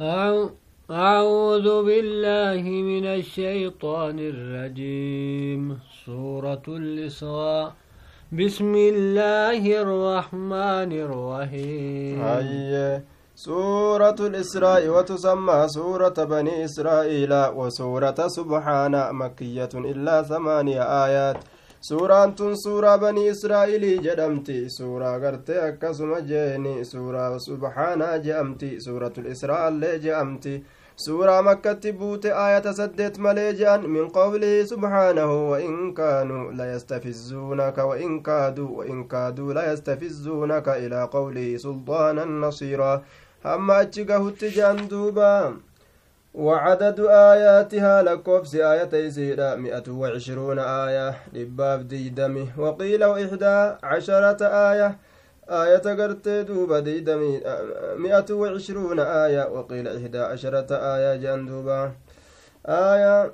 أعوذ بالله من الشيطان الرجيم. سورة الإسراء. بسم الله الرحمن الرحيم. هاي سورة الإسراء وتسمى سورة بني إسرائيل وسورة سبحان مكية إلا ثمانية آيات. Suuraan tun suuraa banii israa'ilii jedhamti suuraa gartee akkasuma jeeni suuraa subhaanaa je'amti suuratul israa'allee je'amti suuraa makkatti buute aayata saddeet malee je'an min qawlihi subhaanahu wain kaanuu layastafizzuunaka wain kaaduu wain kaaduu layastafizzuunaka ilaa qawlihi sulxaanan nasiiraa hamma achi gahutti je'an duubaa وعدد آياتها لكوفس آية يسيرا مئة وعشرون آية لباب ديدمي وقيل وإحدى عشرة آية آية قرت دوب ديدمي مئة وعشرون آية وقيل إحدى عشرة آية جندوبا آية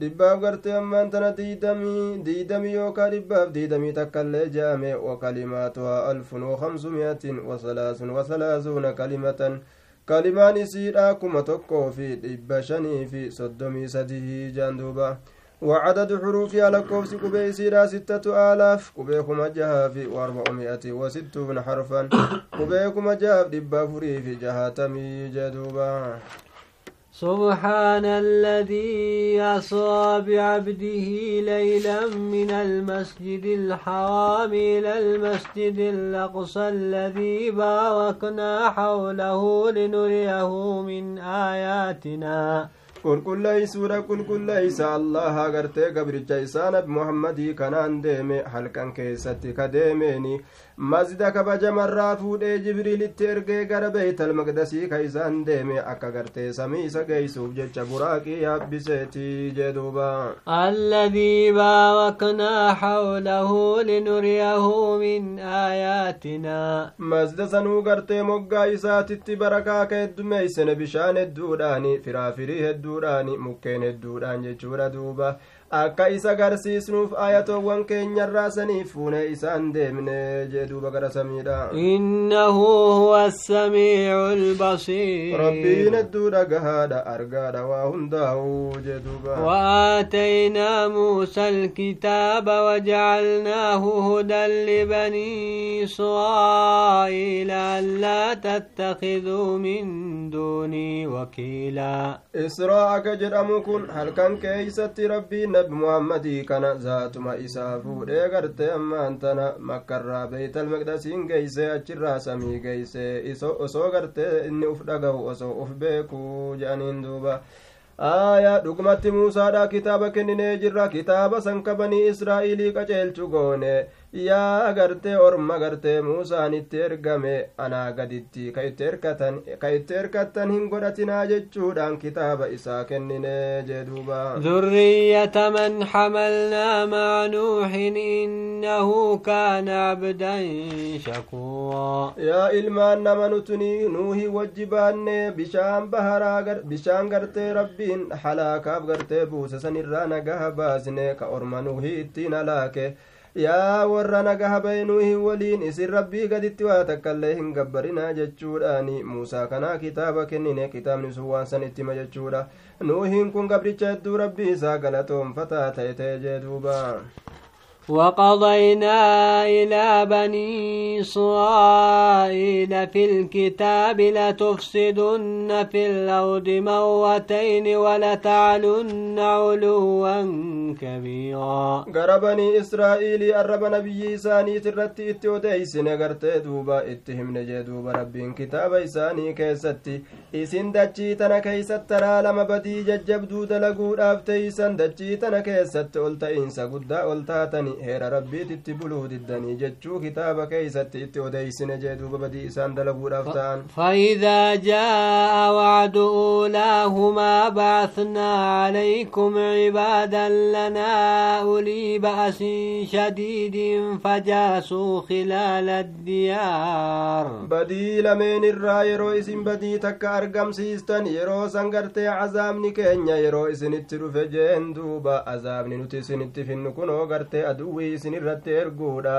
dhibbaaf gartee ammaan tana diidamii diidamii yookaa dhibbaaf diidamii takkaillee je'ame wakalimaatuhaa alfun wakamsumiyatin wasalaasun wasalaasuuna kalimatan kalimaan isiidha kuma tokkoo fi dhibba shanii fi soddomii sadii jaan duuba. وعدد حروفها لكوفس كبي سيرا ستة آلاف كبي كما جها في وأربعمائة وستون حرفا كبي كما جها في دبا فري في جهاتمي جدوبا سبحان الذي أصاب عبده ليلا من المسجد الحرام إلى المسجد الأقصى الذي باركنا حوله لنريه من آياتنا. قلقلي سورة قلقلي الله أغرتي قبر جيسان بمحمد كان أندمي حلقا كيستي كديميني. Masjida kabajamarraa fuudhee jibriilitti ergee gara beeytal maqdasii ka isaan deeme akka gartee samii isa geeysuuf jecha buraaqii yaabbiseetii jeduuba alladii baaraknaa xawlahu linuriyahu min aayaatinaa masjida sanuu gartee moggaa isaatitti barakaa ka heddumeeysene bishaan hedduudhaani firaafirii hedduudhaani mukkeen hedduudhaan jechuudha duuba akka isa garsiisnuuf ayatoowwan keenyarraa saniif fuune isaan deemne jee duuba gara samiidha innahu huwa assamiicu lbasiir rabbiin hedduu dhagahaadha argaadha waa hundaa'u jee duuba وآتينا موسى الكتاب وجعلناه هدى لبني إسرائيل ألا تتخذوا من دوني وكيلا. إسراء كجرم كن هل كان كيست ربي؟ نبي محمدي كان ذاتما إسا فودي غرتي أما أنتنا بيت المقدسين جيسي أجرا سمي جيسي إسو أسو غرتي إني أفدقه أسو أفبيكو جانين دوبا aayaa dhugumatti muusaadha kitaaba kenninee jirra kitaaba san kabanii israa'ilii qaceelchu goone yaa agartee orma gartee muusaan itti ergame anaa gaditti ka itti erkattan hin godhatinaa jechuudhaan kitaaba isaa kenninee jee duuba ذرية من حملنا مع نوح إنه كان عبدا شكورا yaa ilmaan nama nutuni nuuhi wajji baanne bishaan baharaa bishaan gartee rabbiin halaakaaf gartee buuse san irraa nagaha baasne ka orma nuuhi ittiin halaake yaa warra nagaha bahe nuuhi waliin isin rabbii gaditti waa takkaillee hin gabbarinaa jechuudhaani muusaa kanaa kitaaba kennine kitaabni sun waan san ittima jechuudha nuuhiin kun gabricha hedduu rabbii isaa galatoonfataa ta'e ta'e jee duuba وقضينا إلى بني إسرائيل في الكتاب لتفسدن في الأرض موتين ولتعلن علوا كبيرا. قال بني إسرائيل أرب نبي ساني ترتي اتودي سنقرت دوبا اتهم نجدوب رب كتاب ساني كيستي إسن دجيتنا كيست ترى لما بدي ججب دود لقود أفتي سن دجيتنا كيست قلت قدا قد قلتاتني heera rabbiititti buluu diddanii jechuu kitaaba keeysatti itti odeeysine jee duuba badii isaan dalaguudhaaf ta'an فإذا جاء وعد أولاهما بعثنا عليكم عبادا لنا أولي بأس شديد فجاسوا خلال الديار badii lameen irraa yeroo isin badii takka argamsiistan yeroo san gartee cazaabni keenya yeroo isinitti dhufe jeen duuba azaabni nuti isinitti finnu kunoo gartee aduwwii isin irratti erguudha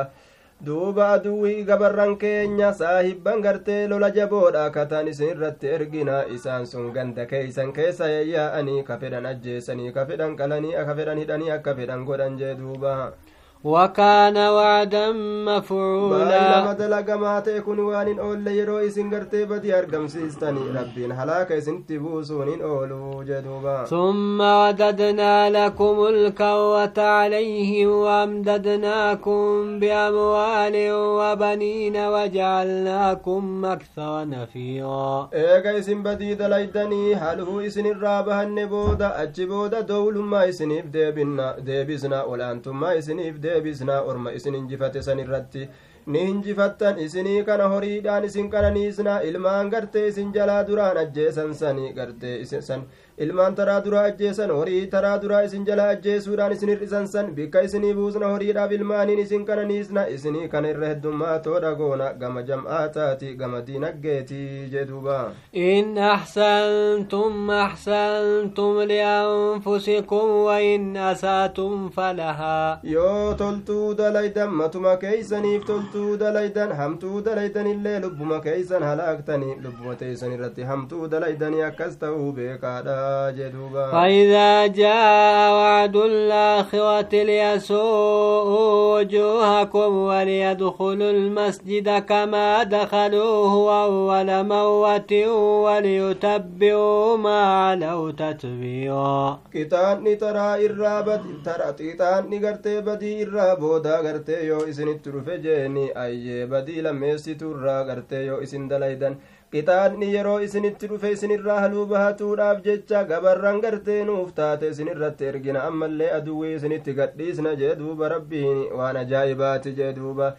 duuba aduwwii gabarran keenya saahibban gartee lola jaboodha kataan isin irratti ergina isaan sun ganda keeysan keessa yayyaa'anii ka fedhan ajjeesanii ka fedhan qalanii ka fedhan hidhanii akka fedhan godhan jee duuba وكان وعدا مفعولا. ما دلق ما تكون وان اول يرو إسن غرتي بدي ارغم سيستني ربين هلاك إسن تبوسون أولو جدوبا. ثم وددنا لكم الكوة عليهم وأمددناكم بأموال وبنين وجعلناكم أكثر نفيرا. ايغا إسن بدي دليدني. هل إسن الرابهن بودا أجبودا دول ما إسن ديبنا ديبسنا ولا أنتم ما إسن deebisnaa orma isin injifate san irratti ni hinjifattan isinii kana horiidhaan isin qananiisnaa ilmaan gartee isin jalaa duraan ajjeesan sani gartee san ilmaan taraa duraa ajjeesan horii taraa duraa isin jala ajjeesuudhaan isin hir'isan san bikka isinii buusna horiidhaaf ilmaaniin isin kananiisna isinii kana irra heddummaatoo dhagoona gama jam'aataati gama diinaggeetii jeduuba in axsantum axsantum lianfusikum wain asaatum falahaa yoo toltuu dalaydan matuma keeysaniif toltuu dalaydan hamtuu dalaydan illee lubbuma keeysan halaaktanii lubbuma teeysan irratti hamtuu dalaydanii akkas ta'uu beekaadha فإذا جاء وعد الآخرة ليسوءوا وجوهكم وليدخلوا المسجد كما دخلوه أول موة وليتبعوا ما علوا تتبيرا قطاني ترى إرابت ترى قطاني قرتي بدي إرابودا قرتي يو إسن الترفجيني أي بدي لميسي ترى قرتي يو إسن دليدن. Qixaanni yeroo isinitti dhufe isinirraa haluu bahatuudhaaf jecha gabarran gartee nuuf taate isinirratti ergina ammallee aduwwii isinitti gadhiisna jee duuba rabbiin waan ajaa'ibaati jee duuba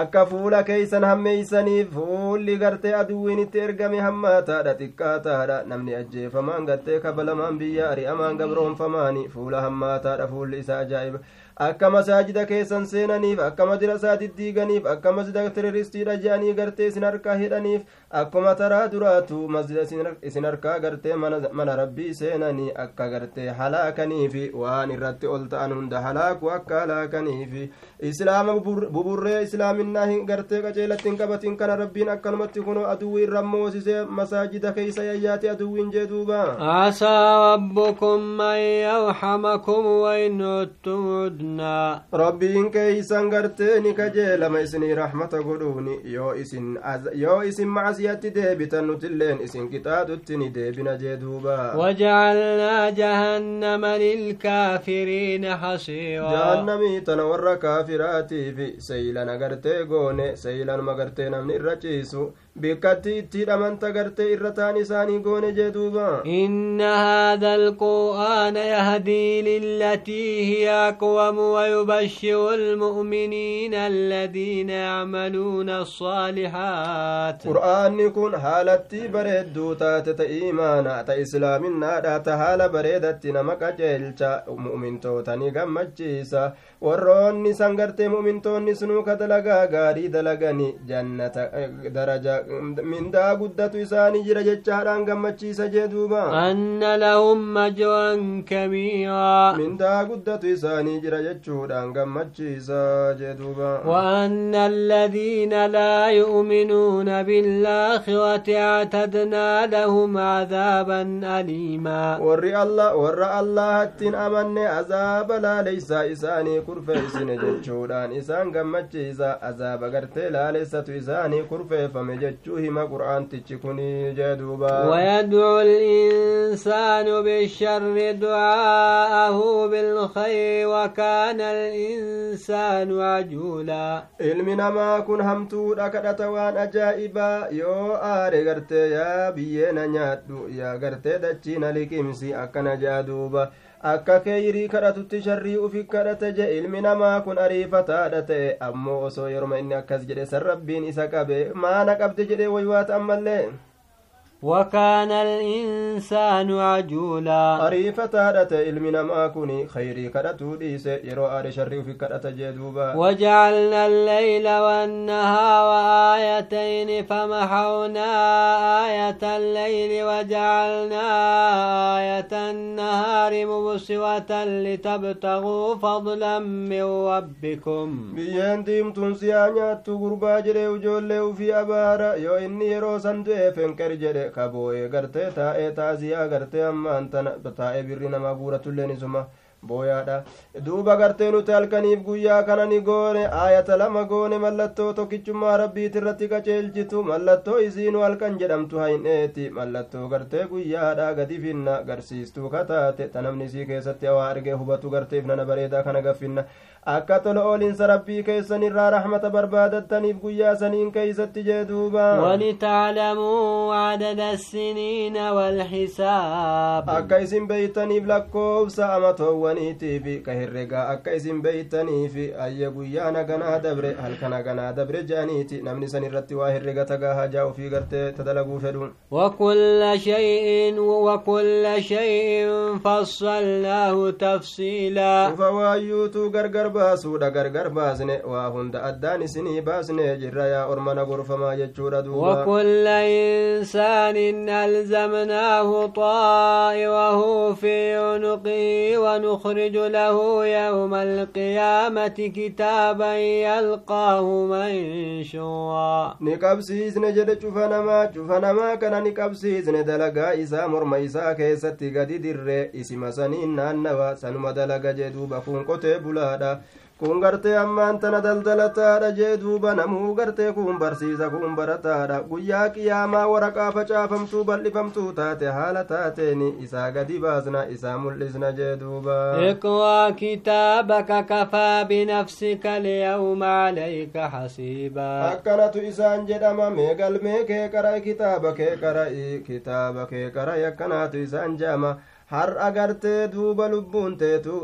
akka fuula keeysan hammeeysaniif fuulli gartee aduwwiin itti ergame hammaataadha xiqqaataadha namni ajjeefamaan gartee kabalamaan biyya ari'amaan gabroonfamaani fuula hammaataadha fuulli isaa ajaa'iba akka masaajida keessan seenaniif akka madira isaa diddiiganiif akka masjida teroristiidha je'anii gartee isin harkaa hidhaniif akkuma taraa duraatu masjida isin harkaa gartee mana rabbii seenanii akka gartee halaakaniifi waan irratti ol ta'an hunda halaaku akka halaakaniifi islaama buburree islaaminaa hin gartee qaceelatti hin qabatin kana rabbiin akkanumatti kunoo aduwwii irra masaajida keeysa yayyaate aduwwiin jee duuba asaa rabbukum an yarhamakum wain عدنا ربين كيسان غرتني كجيلما اسني رحمة قلوني يو اسن أز... يو اسن معصية ديبتا نتلين اسن كتادتني ديبنا جدوبا وجعلنا جهنم للكافرين حصيرا جهنمي تنور كافراتي في سيلا نغرتي غوني سيلا مغرتي نمني الرجيسو bikkatti itti hidhamanta gartee irra taan isaanii goone jee duuba inna haada alqur'aana yahdii lillatii hiya aqwamu wayubashiru almu'miniina alladiina yacmaluuna alsaalihaat qur'aanni kun haalatti bareedduu taate ta iimaana ta islaaminaadha ta haala bareedatti nama qaceelcha mu'mintootani gammachiisa warroonni san gartee mu'mintoonni sunuu ka dalagaa gaarii dalagani jannata daraja mindaa guddatu isaanii jira jechaadhaan gammachiisa jee duuba anna lahum ajran kabiiraa mindaa guddatu isaanii jira jechuudhaan gammachiisa jee duuba الذين لا يؤمنون بالآخرة اعتدنا لهم عذابا أليما ور الله ور الله التن أمن عذاب كرفة إسن جتشودان إسان gammachiisa azaaba gartee laalessatu isaanii kurfeeffame jechuu hima qur'aantichi kuni jee duuba ويدعو الإنسان بالشر دعاءه بالخير وكان الإنسان عجولا ilmi namaa kun hamtuudha kadhata waan ajaa'ibaa yoo aare gartee yaa biyyeena nyaadhu yaa gartee dachiina liqimsi akkana jaa duuba akka keeyrii kadhatutti sharrii ufi kadhate je ilmi namaa kun ariifataadha ta'e ammoo osoo yeroma inni akkas jedhe san rabbiin isa qabe maana qabde jedhe waywaata ammallee وكان الإنسان عجولا. أريفة هدت علمنا ما كوني خيري كدتو ديس يرو آل شري في كدت جدوبا وجعلنا الليل والنهار آيتين فمحونا آية الليل وجعلنا آية النهار مبصرة لتبتغوا فضلا من ربكم. بيان ديمتون سيانيا تغربا جري وجولي في أبارا يو إني يرو سندو فنكر جري ka boo'ee gartee taa'ee taaziyaa gartee ammaan tana taa'ee birri namaa guuratulleen isuma booyaadha duuba gartee nuti halkaniif guyyaa kana ni goone aayata lama goone mallattoo tokkichummaa rabbiit irratti qaceelchitu mallattoo isiinu halkan jedhamtu hayneeti mallattoo gartee guyyaadha gadi finna garsiistuu kataate ta namni isii keessatti awaa argee hubatu garteef nana bareedaa kana gaffinna akka tola oolinsa rabbii keessan irraa raxmata barbaadattaniif guyyaa saniin keeysatti jee duuba walitaclamuu cadada assiniina walxisaab akka isin beeytaniif lakkoobsa amatoowwaniitiifi ka herregaa akka isin beeytaniifi ayya guyyaa naganaa dabre halka naganaa dabre je'aniiti namni san irratti waa herrega tagaa hajaa ufii gartee tadalaguu fedhu وكل شيء وكل شيء فصلناه تفصيلا فوايوتو غرغر baasuudha gargar baasne waa hunda addaan isinii baasne jirra yaa ormana gorfamaa jechuudha duuba. إنسان ألزمناه طائره في عنقه ونخرج له يوم القيامة كتابا يلقاه منشورا نقبسيسن جد شوفنما شوفنما كان نقبسيسن دلقا إسا مرمى إسا كيستي قد در اسم سنين نانوا سنما دلقا جدوبا كون قتي بلادا kun gartee ammaan tana daldalataadha jee duuba namuu gartee kun barsiisa kun barataadha guyyaa qiyaamaa waraqaa facaafamtuu bal'ifamtuu taate haala taateen isaa gadi baasna isaa mul'isna jee duuba اقرأ كتابك كفى بنفسك اليوم عليك حسيبا akkanatu isaan jedhama mee galmee kee qara'i kitaaba kee qara'i kitaaba kee qara'i har'a gartee duuba lubbuun teetu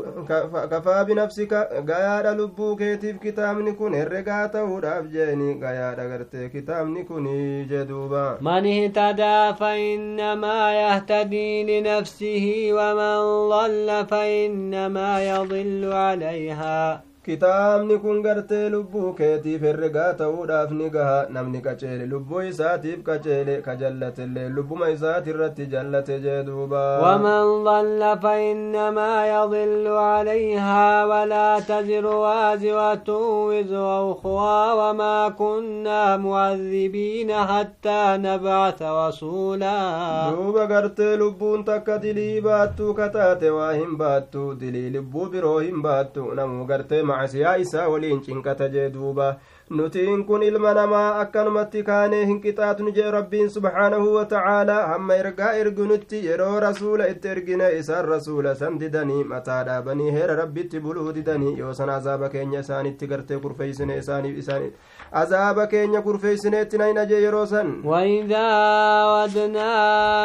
kafaa binafsika gayaadha lubbuu keetiif kitaabni kun herregaa ta'uudhaaf jeeni gayaadha gartee kitaabni kun jee duuba. Man ihtadaa fainnamaa yahtadii linafsihi waman dalla fainnamaa yadillu calayhaa kitaabni kun gartee lubbuu keetiif herregaa ta'uudhaaf ni gaha namni qaceele lubbuu isaatiif qaceele ka jallatellee lubbuma isaati irratti jallate jee duuba ومن ضل فإنما يضل عليها ولا تزر وازرة وزر أخرى وما كنا معذبين حتى نبعث رسولا duuba gartee lubbuun takka dilii baattuu kataate waa hin baattu dilii lubbuu biroo hin baattu namuu gartee macasiyaa isaa waliin cinqata jee duuba nutiin kun ilma namaa akkanumatti kaanee hin qixaatnu jee rabbiin subhaanahu watacaalaa hamma ergaa erginutti yeroo rasuula itti ergine isaan rasuula san didanii mataa dhaabanii heera rabbitti buluu didanii yoo san azaaba keenya isaanitti gartee kurfeeysine isaaniif isaaniif azaaba keenya kurfeeysineetti nayna jee yeroo san وإذا أردنا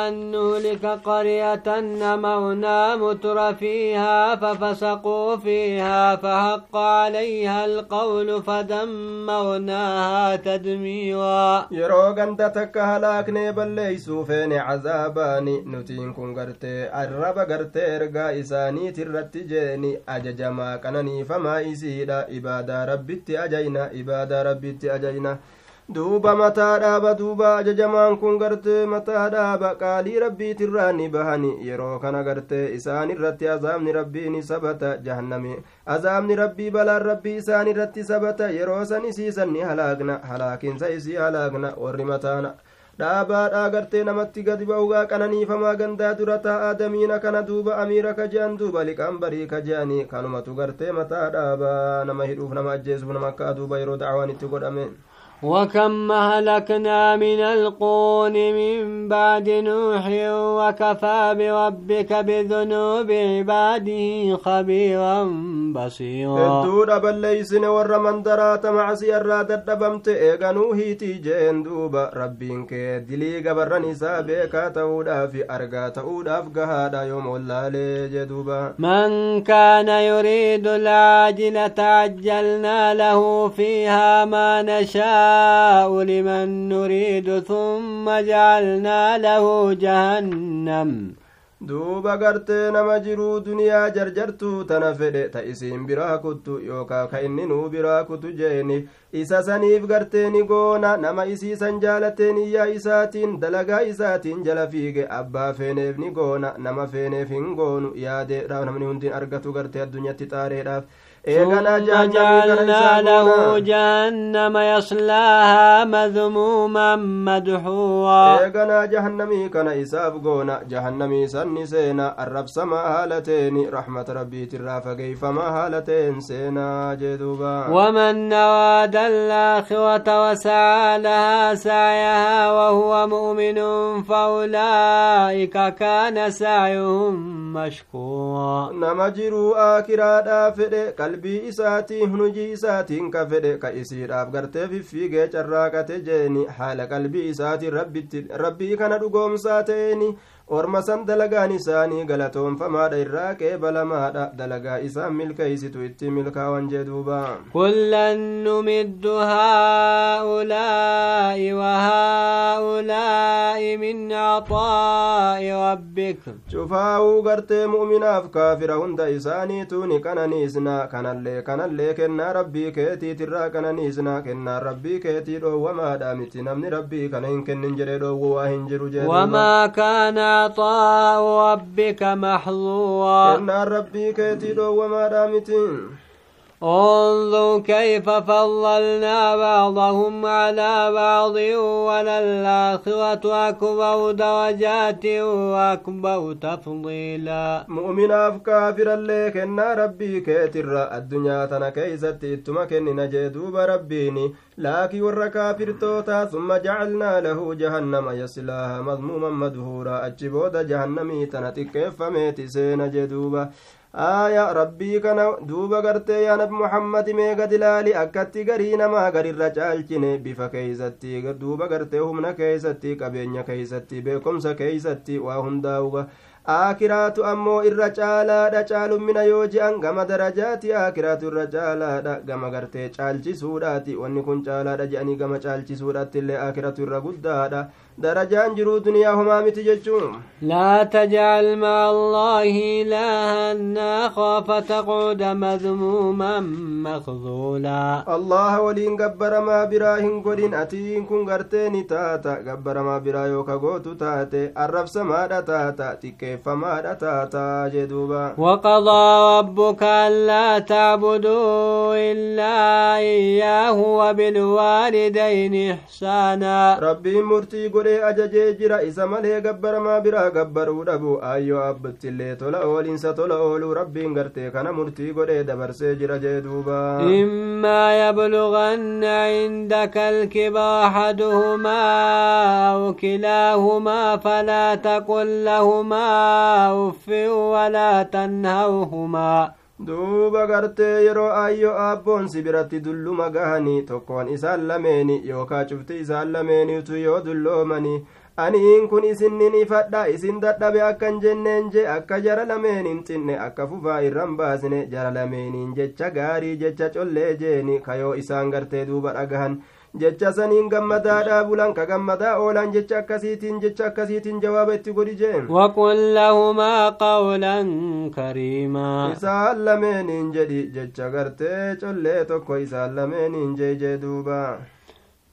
أن نهلك قرية أمرنا متر فيها ففسقوا فيها فحق عليها القول فدمرناها تدميرا yeroo ganda takka halaaknee balleeysuu feene cazaabaani nutiin kun gartee arraba gartee ergaa isaaniit irratti jeeni ajajamaa qananiifamaa isiidha ibaadaa rabbitti ajayna ibaadaa rabbitti ajayna duuba mataa dhaaba duuba ajajamaan kun gartee mataa dhaaba qaalii rabbiitirraa ni bahani yeroo kana gartee isaan irratti azaabni rabbii sabata jahannami azaabni rabbii balaan rabbii isaan irratti sabata yeroo san isiisan ni halaagna halaakinsa isii halaagna warri mataana dhaabaadhaa gartee namatti gadi ba'ugaa qananiifamaa gandaa dura taa'aa damiina kana duuba amiira ka je'an duuba liqaan barii ka je'anii kanumatu gartee mataa dhaabaa nama hidhuuf nama ajjeesuuf nama akka duuba yeroo dacwaan itti godhame وكم هلكنا من القون من بعد نوح وكفى بربك بذنوب عباده خبيرا بصيرا. الدور بالليسن ورمان درات معسي الراد الدبمت ايقنوه تيجين دوب. ربي انك يدلي قبر نسابك تودا في أرقى تودا في قهادا يوم اللالي من كان يريد العاجل تعجلنا له فيها ما نشاء. نشاء لمن نريد ثم جعلنا له جهنم duuba gartee nama jiruu duniyaa jarjartuu tana fedhe ta isiin biraa kuttu yookaa ka inni nuu biraa kutu jeeni isa saniif gartee ni goona nama isiisan jaalateen iyyaa isaatiin dalagaa isaatiin jala fiige abbaa feeneef ni goona nama feeneef hin goonu yaadeedhaaf namni hundin argatu gartee addunyatti xaareedhaaf ثم جعلنا له جهنم يصلاها مذموما مدحورا. إيغنا جهنمي كان إساف غونا جهنمي سن سينا الرب سما هالتين رحمة ربي ترافا كيف ما هالتين سينا جدوبا ومن نواد الآخرة وسعى لها سعيها وهو مؤمن فأولئك كان سعيهم مشكورا. نمجروا آكرا فدي qalbii isaatiin hunujii isaatiin ka fedhe ka isiidhaaf gartee fiffiigee carraaqate jeeni haala qalbii isaatiin rabbii kana dhugoomsaa ta'eeni orma san dalagaan isaanii galatoonfamaadha irraa qeebalamaadha dalagaa isaan milkeeysitu itti milkaawan jee duuba kullan numiddu haa'ulaa'i wahaa'ulaa'i min caxaa'i rabbik cufaawuu gartee mu'minaaf kaafira hunda isaaniitu ni qananiisna kanallee kanallee kennaa rabbii keetiitirraa qananiisna kennaa rabbii keetii dhoowwamaadha miti namni rabbii kana hin kennin jedhee dhoowwu waa hin jiru jee wamaa kaana عطاء ربك محظورا. إن ربي كيتي وما دامتين انظر كيف فضلنا بعضهم على بعض وللآخرة أكبر درجات وأكبر تفضيلا. مؤمنا كافرا لك إن ربي كيتر الدنيا تنا كيست اتمكن نجدوب ربيني. لكن ور كافر توتا ثم جعلنا له جهنم يصلاها مضموما مدهورا. أجبود جهنمي تنتك فميت سين جدوبا aaya rabbii kana duuba gartee yaa nabi muhammadi mee gad ilaali akkatti garii namaa garirra caalchine bifa keeysatti duuba gartee humna keeysatti qabeenya keeysatti beekomsa keeysatti waa hundaa'uga aakiraatu ammoo irra caalaadha caalummina yoo je'an gama darajaati aakiraatu irra caalaadha gama gartee caalchisuudhaati. Wanni kun caalaadha je'anii gama caalchisuudhaatti illee aakiratu irra guddaadha درجان جرو دنيا هما متججون لا تجعل مع الله إلها آخر فتقعد مذموما مخذولا. الله ولين قبر ما براهن قدين أتين كن قرتين تاتا. قبر ما برا يوكا قوتو تاتي الرب سما تاتا تكيف ما تاتا. جدوبا. وقضى ربك ألا تعبدوا إلا إياه وبالوالدين إحسانا. ربي مرتي godhee ajajee jira isa malee gabbaramaa biraa gabbaruu dhabu ayyoo abbattillee tola oolinsa tola ooluu rabbiin gartee kana murtii godhee dabarsee jira jee duuba immaa yablughanna cindaka alkiba axaduhumaa aw kilaahumaa falaa taqul lahumaa uffin walaa tanhawhumaa duuba gartee yeroo ayyoo aabboon si biratti dulluma gahanii tokkoon isaan lameeni yookaa cufti isaan lameenitu yoo dulloomanii aniin kun isinnin ifadha isin dadhabe akkan jenneen je akka jara lameen hin xinne akka fufaa irran baasine jara lameeniin jecha gaarii jecha collee jeeni kayoo isaan gartee duuba dhagahan jecha saniin gammadaadhaa bulan ka gammadaa oolan jecha akkasiitiin jecha akkasiitiin jawaaba itti godhi jeen waqul lahumaa qawlan kariimaa isaan lameeniin jedhi jecha gartee collee tokko isaan lameeniin jee jee duubaa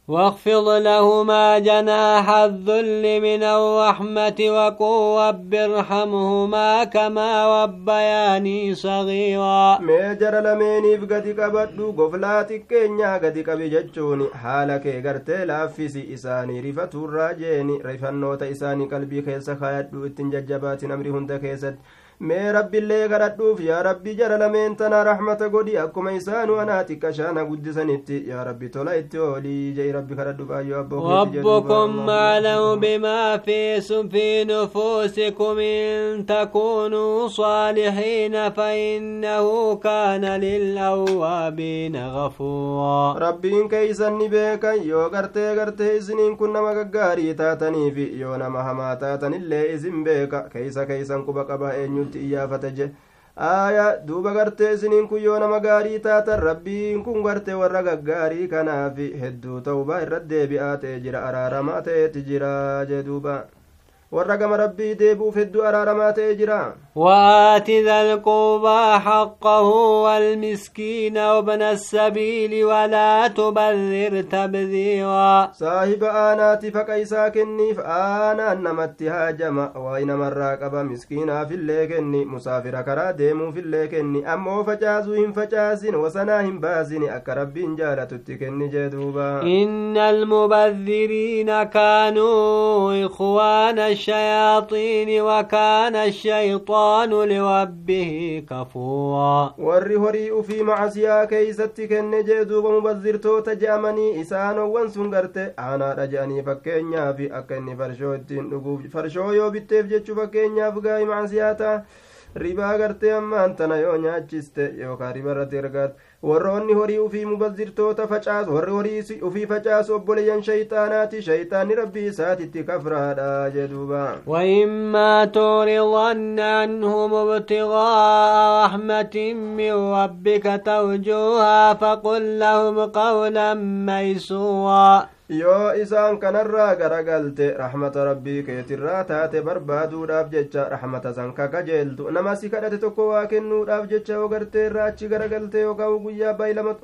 واخفض لهما جناح الذل من الرحمة وقل ارحمهما كما ربياني صغيرا. ميجر لمينيف قد قبدو قفلاتك كينيا قد قبججوني حالك غرتي لافسي إساني رفتو الراجيني رفنوت إساني قلبي خيس خايدو اتنججبات نمري هند خيست mee rabbiillee kadhadhuuf yaa rabbi jara lameen tana rahmata godhi akkuma isaanu anaa xiqqashaana guddisanitti yaa rabbi tola itti oolii jei rabbi kadhadhuuf ayyoo ربكم أعلم بما في في نفوسكم إن تكونوا صالحين فإنه كان للأوابين غفورا ربين كيسن بيكا يو غرتي غرتي إسنين كن نما غاري تاتني في يو نما هما تاتن اللي إسن بيكا كيسا كيسن كبا قبا nutti iyyaafate je aya duuba gartee isiniin kun yoo nama gaarii taatan rabbiin kun gartee warra gaggaarii kanaafi hedduu ta'ubaa irra deebi'aa ta'e jira. Araaramaa ta'eetti jira jee duuba. Warra gama rabbii deebuuf hedduu araaramaa ta'e jira. وآت ذا القربى حقه والمسكين وابن السبيل ولا تبذر تبذيرا صاحب آنات فقيسا كنيف آنا نمت هاجم وين مرا قبا مسكينا في اللي كني مسافر كرا ديمو في اللي كني أمو فجازو هم فجازين وسنا هم بازين أكا ربين جالة تتكني جدوبا إن المبذرين كانوا إخوان الشياطين وكان الشيطان لربه كفورا warri horii ufii macasiyaa keeysatti kenne jee duuba mubazirtoota je'amanii isaanowwan sun garte aanaadha je'anii fakkeenyaaf akka inni farshoo ittiin dhuguuf farshoo yoo bitteef jechuu fakkeenyaaf gaa'i macasiyaa ta'a ribaa gartee ammaan tana yoo nyaachiste yookaan riba irratti ergaat warroonni horii ufii mubazirtoota facaasu warri horii ufii facaasu obboleeyyan shayxaanaati shayxaanni rabbii isaatitti kafraadha jedhuuba وإما تعرضن عنهم ابتغاء رحمة من ربك ترجوها فقل لهم قولا ميسورا yoo isaan kanarraa garagalte raxmata rabbii keetirraa taate barbaaduudhaaf jecha raxmata san kakajeeltu nama si kadhate tokko waa kennuudhaaf jecha yoo garteerraa achi garagalte yookaan guyyaa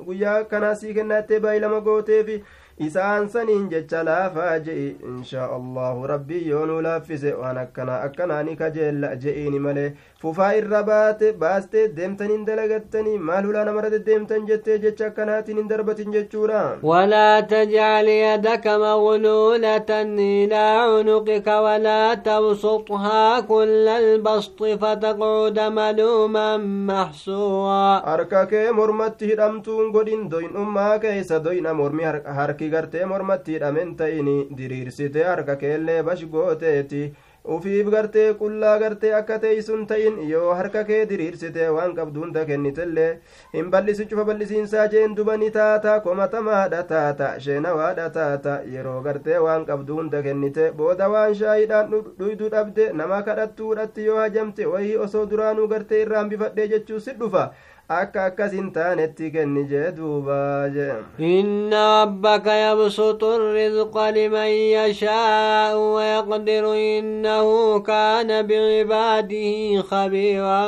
guyyaa kanaa sii kennaattee baay'ilama gooteefi isaan saniin jecha laafaa je'i inshaa allahu rabbii yoo nuu laaffise waan akkanaa akkanaani kajeella je'iini malee fufaa irra baate baastee deemtaniin dalagattanii maal hulaa namarra deddeemtan jettee jecha akkanaatiin hin darbatin jechuudha ولا تجعل يدك مغلولة إلى عنقك ولا تبسطها كل البسط فتقعد ملوما محسورا harka kee mormatti hidhamtuun godhin doyinummaa keeysa doyna mormi harki gartee mormatti hidhamen ta'ini diriirsite harka keellee bash gooteeti ufiif gartee qullaa gartee akka teeysun ta'in yoo harka kee diriirsite waan qabdu hunda kennitellee hin bal'isi cufa bal'isiinsaa jeen duba taata komatamaadha taata sheenawaadha taata. Yeroo gartee waan qabdu hunda kennite booda waan shaayiidhaan dhuydu dhabde nama kadhattuudhatti yoo hajamte wayii osoo duraanuu gartee irraan bifadhee jechuu si dhufa akka akkas hin taanetti kenni jee duubaa jee إن ربك يبسط الرزق لمن يشاء ويقدر إنه كان بعباده خبيرا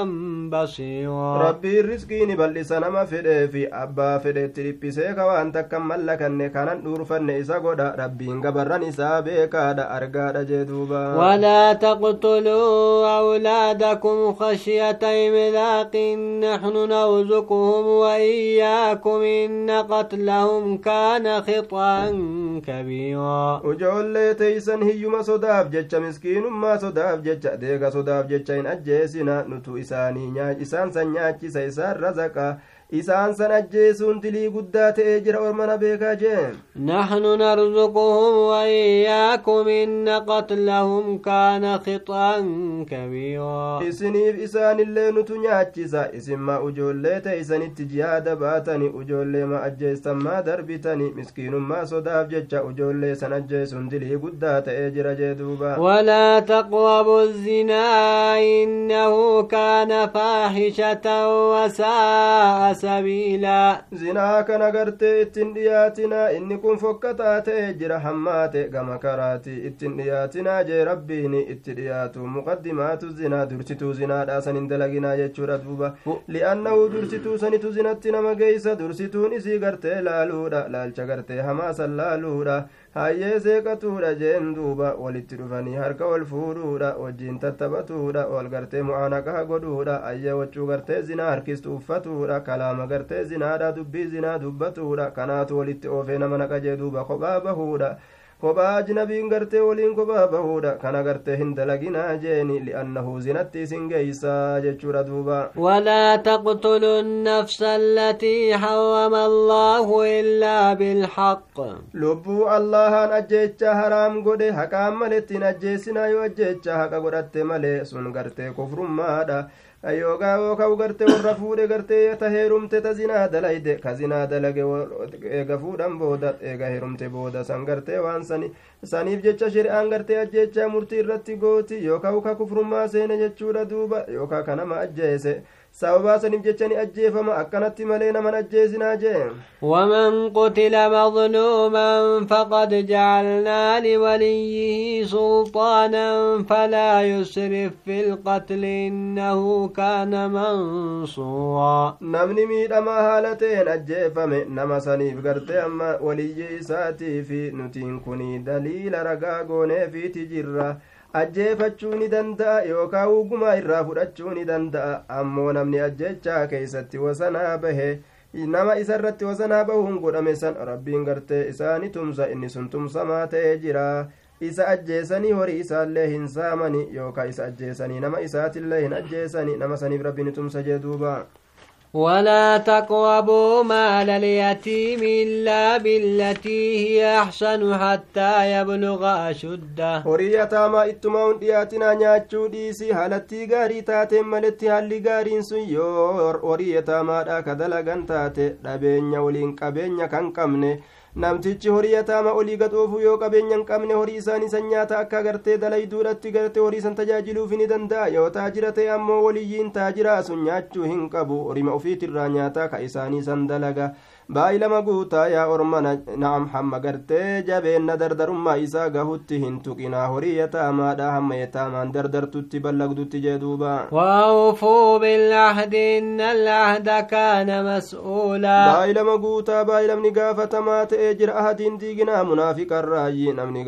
بصيرا rabbiin riskii ni bal'isa nama fedhee fi abbaa fedheetti dhiphisee ka waan takkan mallakanne kanan dhuurfanne isa godha rabbiin gabarran isaa beekaadha argaadha jee duuba ولا تقتلوا أولادكم خشية إملاق نحن نرزقهم وإياكم إن قتلهم كان خطأ كبيرا ujoollee teeysan hiyyuma sodaaf jecha miskiinummaa sodaaf jecha deega sodaaf jecha hin ajjeesina nutu isaanii isaan san nyaachisa isaan razaqa isaan san ajjeesuun dilii guddaa ta'ee jira ormana beekaa jee نحن نرزقهم وإياكم إن قتلهم كان خطأ كبيرا isiniif isaanillee nutu nyaachisa isinma ujoollee teeysanitti jihaada baatani ujoollee ma ajjeestan maa darbitani miskiinummaa sodaaf jecha ujoollee san ajjeesuun dilii guddaa ta'ee jira jee duuba ولا تقربوا الزنا إنه كان فاحشة وساء sabiila. Zinaa kana gartee ittiin dhiyaatinaa inni kun fokkataa ta'e jira hammaate gama karaati. Ittiin dhiyaatinaa jee rabbiin itti dhiyaatu. Muqaddimaatu zinaa dursituu zinaadha san hin dalaginaa jechuudha duuba. Li'annahu dursituu sanitu zinatti nama geeysa dursituun isii gartee laaluudha. Laalcha gartee hamaa san laaluudha. Hayyee seeqatuudha jeen duuba walitti dhufanii harka wal fuudhuudha wajjiin tattaphatuudha wal gartee mu'aanaqaa godhuudha hayyee wachuu gartee zinaa harkistu uffatuudha kalaama gartee zinaadha dubbii zinaa dubbatuudha kanaatu walitti oofee nama naqajee duuba kophaa bahuudha kophaa ajnabiin gartee waliin kophaa bahuudha kana gartee hin dalaginaa jeeni li'annahu zinatti isin geeysaa jechuudha duuba ولا تقتلوا النفس التي حرم الله إلا بالحق lubbuu allahaan ajjeecha haraam godhe haqaan malettiin ajjeesinaa yoo ajjeecha haqa godhatte malee sun gartee kufrummaadha yookaa yookaa gartee warra fuudhe gartee ta heerumte ta zinaa dalayde ka zinaa dalage eega fuudhan booda eega heerumte booda san gartee waan sani saniif jecha shari'aan gartee ajjeechaa murtii irratti gooti yookaa uka kufrummaa seene jechuudha duuba yookaa kanama ajjeese sababaa saniif jecha ni ajjeefama akkanatti malee naman ajjeesinaa jee waman qutila madluuman faqad jacalnaa liwaliyyihi sulxaanan falaa yusrif fi lqatli innahu kaana mansuuraa namni miidhamaa haala ta'een ajjeefame nama saniif gartee amma waliyyii isaatii fi nutiin kunii daliila ragaa gooneefiiti jirra ajjeefachuu ni danda'a yookaan ugumaa irraa fudhachuu ni danda'a ammoo namni ajjechaa keeysatti wasanaa bahe nama isa irratti wasanaa bahuun godhame san rabbiin gartee isaani tumsa inni sun tumsamaa ta'ee jira isa ajjeesanii horii isaallee hin saamani yookaan isa ajjeesanii nama isaatillee hin ajjeesani nama saniif rabbiin tumsa jee ولا تقربوا مال اليتيم إلا بالتي هي أحسن حتى يبلغ أشده. وريا تاما إتماون دياتنا نياتشو ديسي هالتي غاري تاتي مالتي هالي غارين سيور وريا تاما دا كدلغان تاتي لابين يولين كابين يكن كمني namtichi horii yataama olii gadhoofu yoo qabeenya hin qabne horii isaan isan nyaata akka gartee dalayduudhatti garte horii isan tajaajiluuf ni danda'a yoo taajira ta'e ammoo waliyyiin taajiraa sun nyaachuu hin qabu horima ofiitirraa nyaataa ka isaanii san dalaga baay'ilama guutaa yaa orma na'am hamma gartee jabeenna dardarummaa isaa gahutti hin tuqinaa horii yataamaadha hamma yataamaan dardartutti ballagdutti jee duuba وأوفوا بالعهد إن العهد كان مسؤولا baay'ilama guutaa baay'ilamni gaafatamaa ta'ee jira ahadiin diiginaa munaafiqan raayyi namni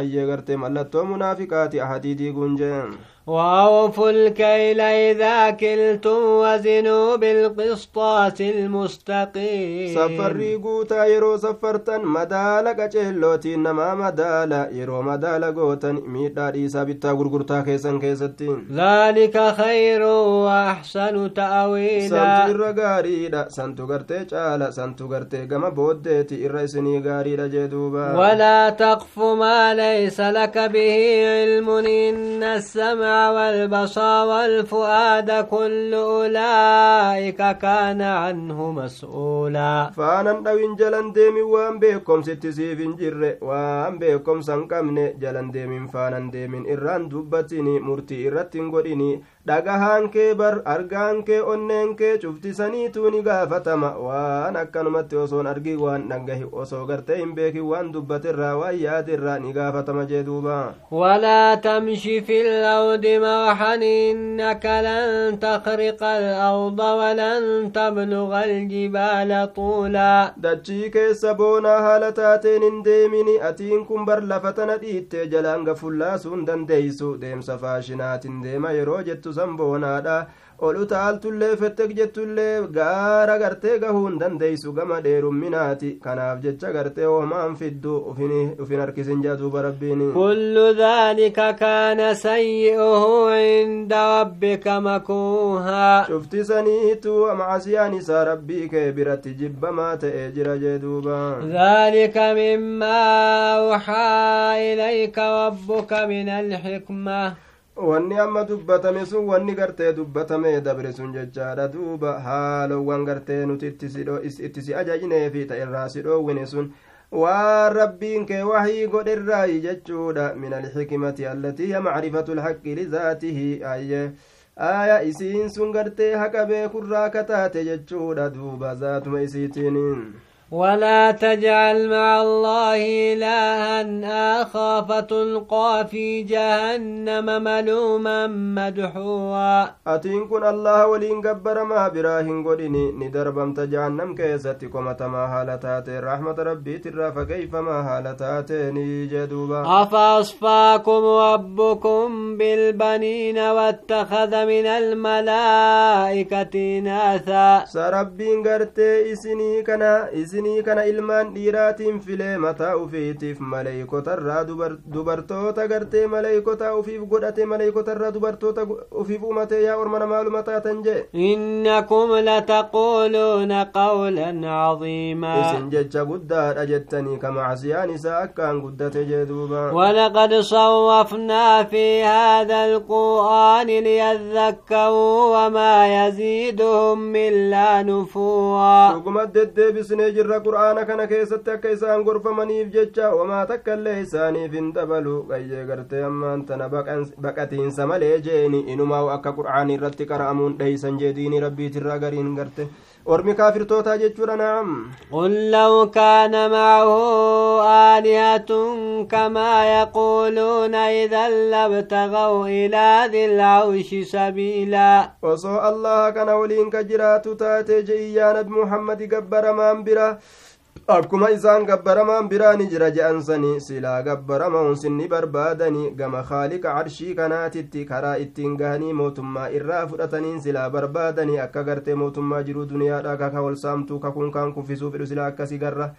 ayyee gartee mallattoo munaafiqaati ahadii diiguun jeen وأوفوا الكيل إذا كلتم وزنوا بالقسطاس المستقيم. سفر قوتا يرو سفرتا مدالا كجلوتي نما مدالا يرو مدالا قوتا ميتا ريسا بيتا قرقرتا كيسان كيساتين ذلك خير وأحسن تأويلا. سانتو إرغاريدا سانتو غرتي چالا سانتو غرتي غما بودتي إرغيسني غاريدا جدوبا. ولا تقف ما ليس لك به علم إن السمع والبصر والفؤاد كل أولئك كان عنه مسؤولا. فأنا نوين جلن ديمي وان بيكم ست سيفين جر وان بيكم سنكمن جلن ديمي فأنا ديمي إران دبتني مرتي إرتين قريني dhagahaan kee bar argaan kee onneen kee cuftisaniituu ni gaafatama waan akkanumatti osoon argin waan dhagahi osoo gartee hin beekin waan dubbatirraa waan yaadirraa ni gaafatama jee duuba ولا تمش في الأرض مرحا إنك لن تخرق الأرض ولن تبلغ الجبال طولا dachii keessa boonaa haala taateen hin deemini atiin kun bar lafa tana dhiittee jalaan gafullaasuun dandeeysu deemsa faashinaatiin deema yeroo jettu san boonaadha. Ol taaltullee fettek jettullee gaara gartee gahuun dandeeysu gama dheerumminaati kanaaf jecha gartee oomaan fiddu ufin harkisin jaatuuba rabbiin. Kullu dhaalika kaana sayyi'uhu inda rabbika makuuhaa. Cufti saniitu macasiyaan isaa rabbii kee biratti jibbamaa ta'ee jira jee duuba. Dhaalika mimmaa uxaa ilayka rabbuka min alxikma wanni amma dubbatame sun wanni gartee dubbatame dabre sun jechaadha. Duuba haalowwan gartee nuti itti si ajajneefi ta irraa si dhoowwine sun. Waan rabbiin kee wahii godherraayi jechuudha. Min alxikmati allatii hiya macrifatu lhaqqi lizaatihi ayye aya isiin sun gartee haqa beekurraa kataate jechuudha. Duuba zaatuma isiitiin ولا تجعل مع الله إلها آخر فتلقى في جهنم ملوما مدحوا أتين كن الله ولين قبر ما براهن قلني ندربم تجعنم كيستك ومتما هالتات الرحمة ربي ترى فكيف ما هالتاتين جدوبا أفأصفاكم ربكم بالبنين واتخذ من الملائكة ناثا سربين قرتي إسني كنا إسني isinii kana ilmaan dhiiraatiin filee mataa ufiitiif maleeykotarraa dubartoota gartee maleeykotaa ufiif godhate maleeykotarraa dubartoota ufiif umate yaa ormana maaluma taatan jee إنكم لتقولون قولا عظيما isin jecha guddaadha jettanii ka macsiyaan isaa akkaan guddate jee duuba ولقد صرفنا في هذا القرآن ليذكروا وما يزيدهم إلا نفورا dhuguma deddeebisnee jirra jirra qur'aana kana keessatti akka isaan gorfamaniif jecha wamaa takka illee isaaniif hin dabalu qayyee gartee ammaan tana baqatiinsa malee jeeni inumaa akka qur'aani irratti qara'amuun dheeysan jee diinii rabbiitirraa gariin garte ormi kaafirtootaa jechuudha naam qul law kaana macahu aalihatun kamaa yaquuluuna idan labtagaw ilaa dilcawshi sabiilaa osoo allaha kana waliin ka jiraatu taate je'iyyaa nabi muhammadi gabbaramaan bira akkuma isaan gabbaramaan biraani jira je'ansani silaa gabbaramuun sinni barbaadani gama khaaliqa carshii kanaatitti karaa ittiin gahanii mootummaa irraa fudhataniin silaa barbaadani akka gartee mootummaa jiruu duniyaadha kaka wal saamtuu kakuun kaan silaa akkasi garra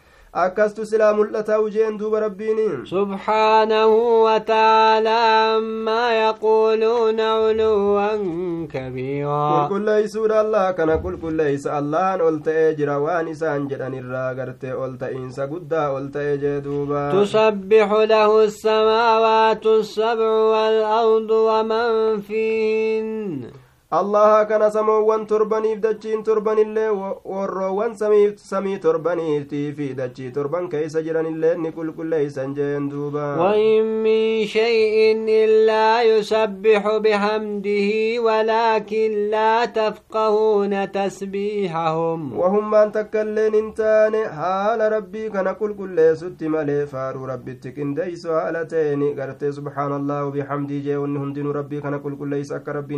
akkastu silaa mul'ata ujeen duuba rabbiin subhaanahu wataalaa ammaa yaquuluuna culuwan kabiiraa qulqulleeysuudha allah kana qulqulleeysa allahan ol ta'ee jira waan isaan jedhan irraa gartee ol ta'iinsa guddaa ol ta'ee jee duuba tusabbixu lahu السماوات السبع والأرض ومن فيهن allaha kana samoowwan torbaniif dachiin torbanillee warroowwan samii torbaniitii fi dachii torban keeysa jiranillee ni qulqulleeysan jeen duuba. وإن من شيء إلا يسبح بحمده ولكن لا تفقهون تسبيحهم وهم من تكلين انتان حال ربي كان كل كل ست ملي فارو ربي تكنديس حالتين قرت سبحان الله وبحمده جي ونهندن ربي كان كل كل يسأك ربي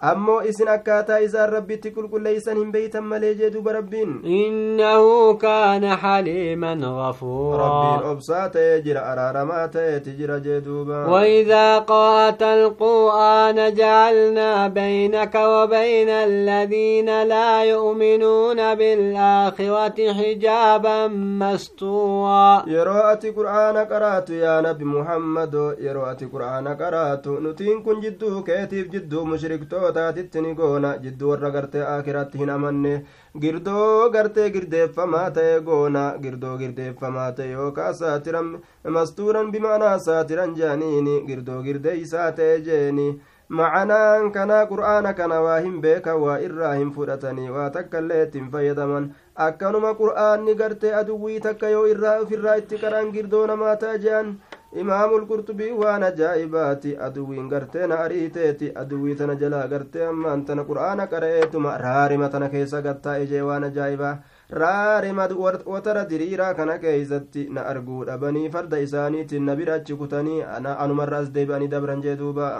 ammoo isin akkaataa isaan rabbitti qulqulleeysan hin beeytan malee jee duba rabbiin innahu kaana xaliiman gafuura rabbiin obsaa ta'ee jira araaramaa ta'eeti jira jee duuba وإذا قرأت القرآن جعلنا بينك وبين الذين لا يؤمنون بالآخرة حجابا مستورا yeroo ati qur'aana qaraatu yaa nabi muhammado yeroo ati qur'aana qaraatu nutiin kun jidduu keetiif jidduu mushriktootatitti ni goona jidduu warra gartee akiratti hin amanne girdoo gartee girdeeffamaa ta'e goona girdoo girdeeffamaa ta'e yookaa saatiran mastuuran bimaanaa saatiran jeaniini girdoo girdeeysaa ta'e jeeni macanaan kana qur'aana kana waa hin beekan waa irraa hin fudhatanii waa takka illee ittiin fayyadaman akkanuma qur'aanni gartee aduwwii takka yoo irraa ofirraa itti qaran girdoo namaa ta'a jehan imaamul qurxubii waan ajaa'ibaati aduwwiin gartee na ariiteeti aduwwii tana jalaa gartee ammaan tana qur'aana qara'eetuma raarima tana keessa gattaa'e jee waan ajaa'ibaa raarima watara diriiraa kana keeysatti na arguu dhabanii farda isaaniitiin na bira achi kutanii anumarra as deebi'anii dabran jee duuba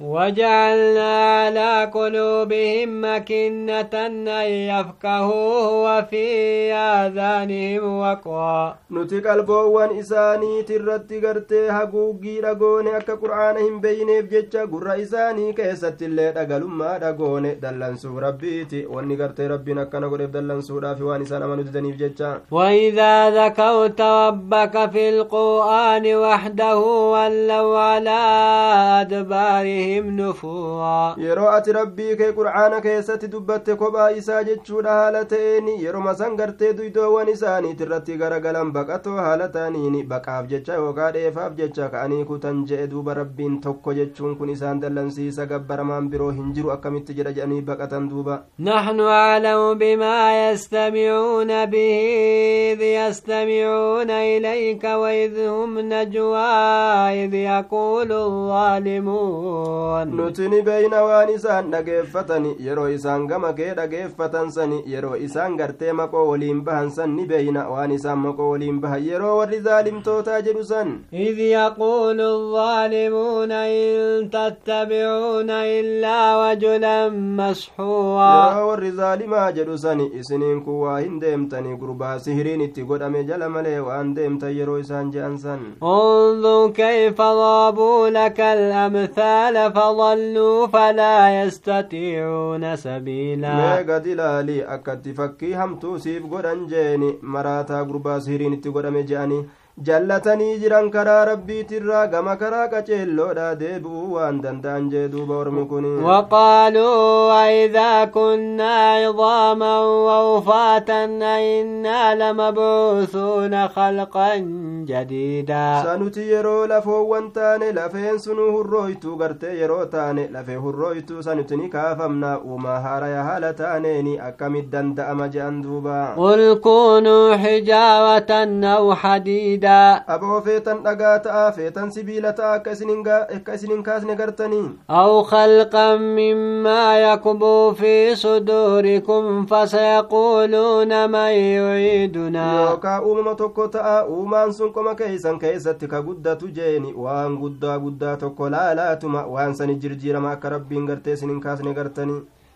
وجعلنا على قلوبهم مكنة أن يفقهوه وفي آذانهم وقرا nuti qalboowwan isaaniiti irratti gartee haguuggii dhagoone akka qur'aana hin beeyneef jecha gurra isaanii keessatti illee dhagalummaa dhagoone dallansuu rabbiiti wanni gartee rabbiin akkana godheef dallansuudhaaf waan isaan amanu didaniif jecha وإذا ذكرت ربك في القرآن وحده ولوا على أدبارهم نفورا yeroo ati rabbii kee qur'aana keessatti dubbatte kophaa isaa jechuudha haala ta'een yeroma san gartee duydoowwan isaaniit irratti garagalan baqatoo haala ta'aniin baqaaf jecha yookaa dheefaaf jecha ka'anii kutan je'e duuba rabbiin tokko jechuun kun isaan dallansiisa gabbaramaan biroo hin jiru akkamitti jedha jedhanii baqatan duuba نحن أعلم بما يستمعون به إذ يستمعون إليك وإذ هم نجوى إذ يقول الظالمون nuti ni beeyna waan isaan dhageeffatani yeroo isaan gama kee dhageeffatan sani yeroo isaan gartee maqoo waliin bahan san ni beeyna waan isaan maqoo waliin bahan yeroo warri zaalimtootaa jedhu san إذ يقول الظالمون إن تتبعون إلا رجلا مسحورا yeroo warri zaalimaa jedhu sani isiniin kun waa hin deemtani gurbaa sihiriin itti godhame jala malee waan deemtan yeroo isaan je'an san كيف ضربوا لك الأمثال فضلوا فلا يستطيعون سبيلا akkatti fakkii hamtuu siif godhan jeeni maraataa gurbaa sihiriin itti godhame je'anii jallatanii jiran karaa rabbiitirraa gama karaa qaceelloodha deebi'uu waan danda'an jee duuba ormi kun وقالوا أئذا كنا عظاما ووفاتا أئنا لمبعوثون خلقا جديدا sanuti yeroo lafoowwan taane lafeen sunu hurrooytu gartee yeroo taane lafee hurrooytu sanuti ni kaafamna uumaa haaraya haala taaneeni akkamit danda'ama je'an duuba قل كونوا حجارة أو ta'aa aboo feetan dhagaa ta'aa feetan sibiila ta'aa akka isinin kaasne gartanii. Aw khalqan mimmaa yakbuu fi suduurikum fasayaquuluuna man yuciidunaa yookaa uumama tokko ta'aa uumaan sun qoma keeysan keessatti ka guddatu jeeni. Waan guddaa guddaa tokko laalaatuma waan sani jirjiirama akka rabbiin gartee isinin kaasne gartanii.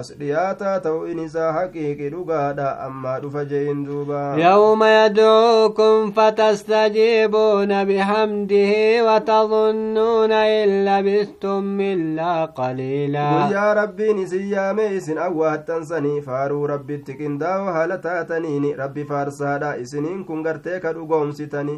as dhiyaataa ta'uun isaa haqiiqi dhugaadha ammaa dhufa je'in duuba يوم يدعوكم فتستجيبون بحمده وتظنون إن لبثتم إلا قليلا guyyaa rabbiin isin yaame isin awwaattan faaruu rabbitti qindaa'oo haala taataniini rabbi faarsaadha isiniin kun gartee ka dhugoomsitani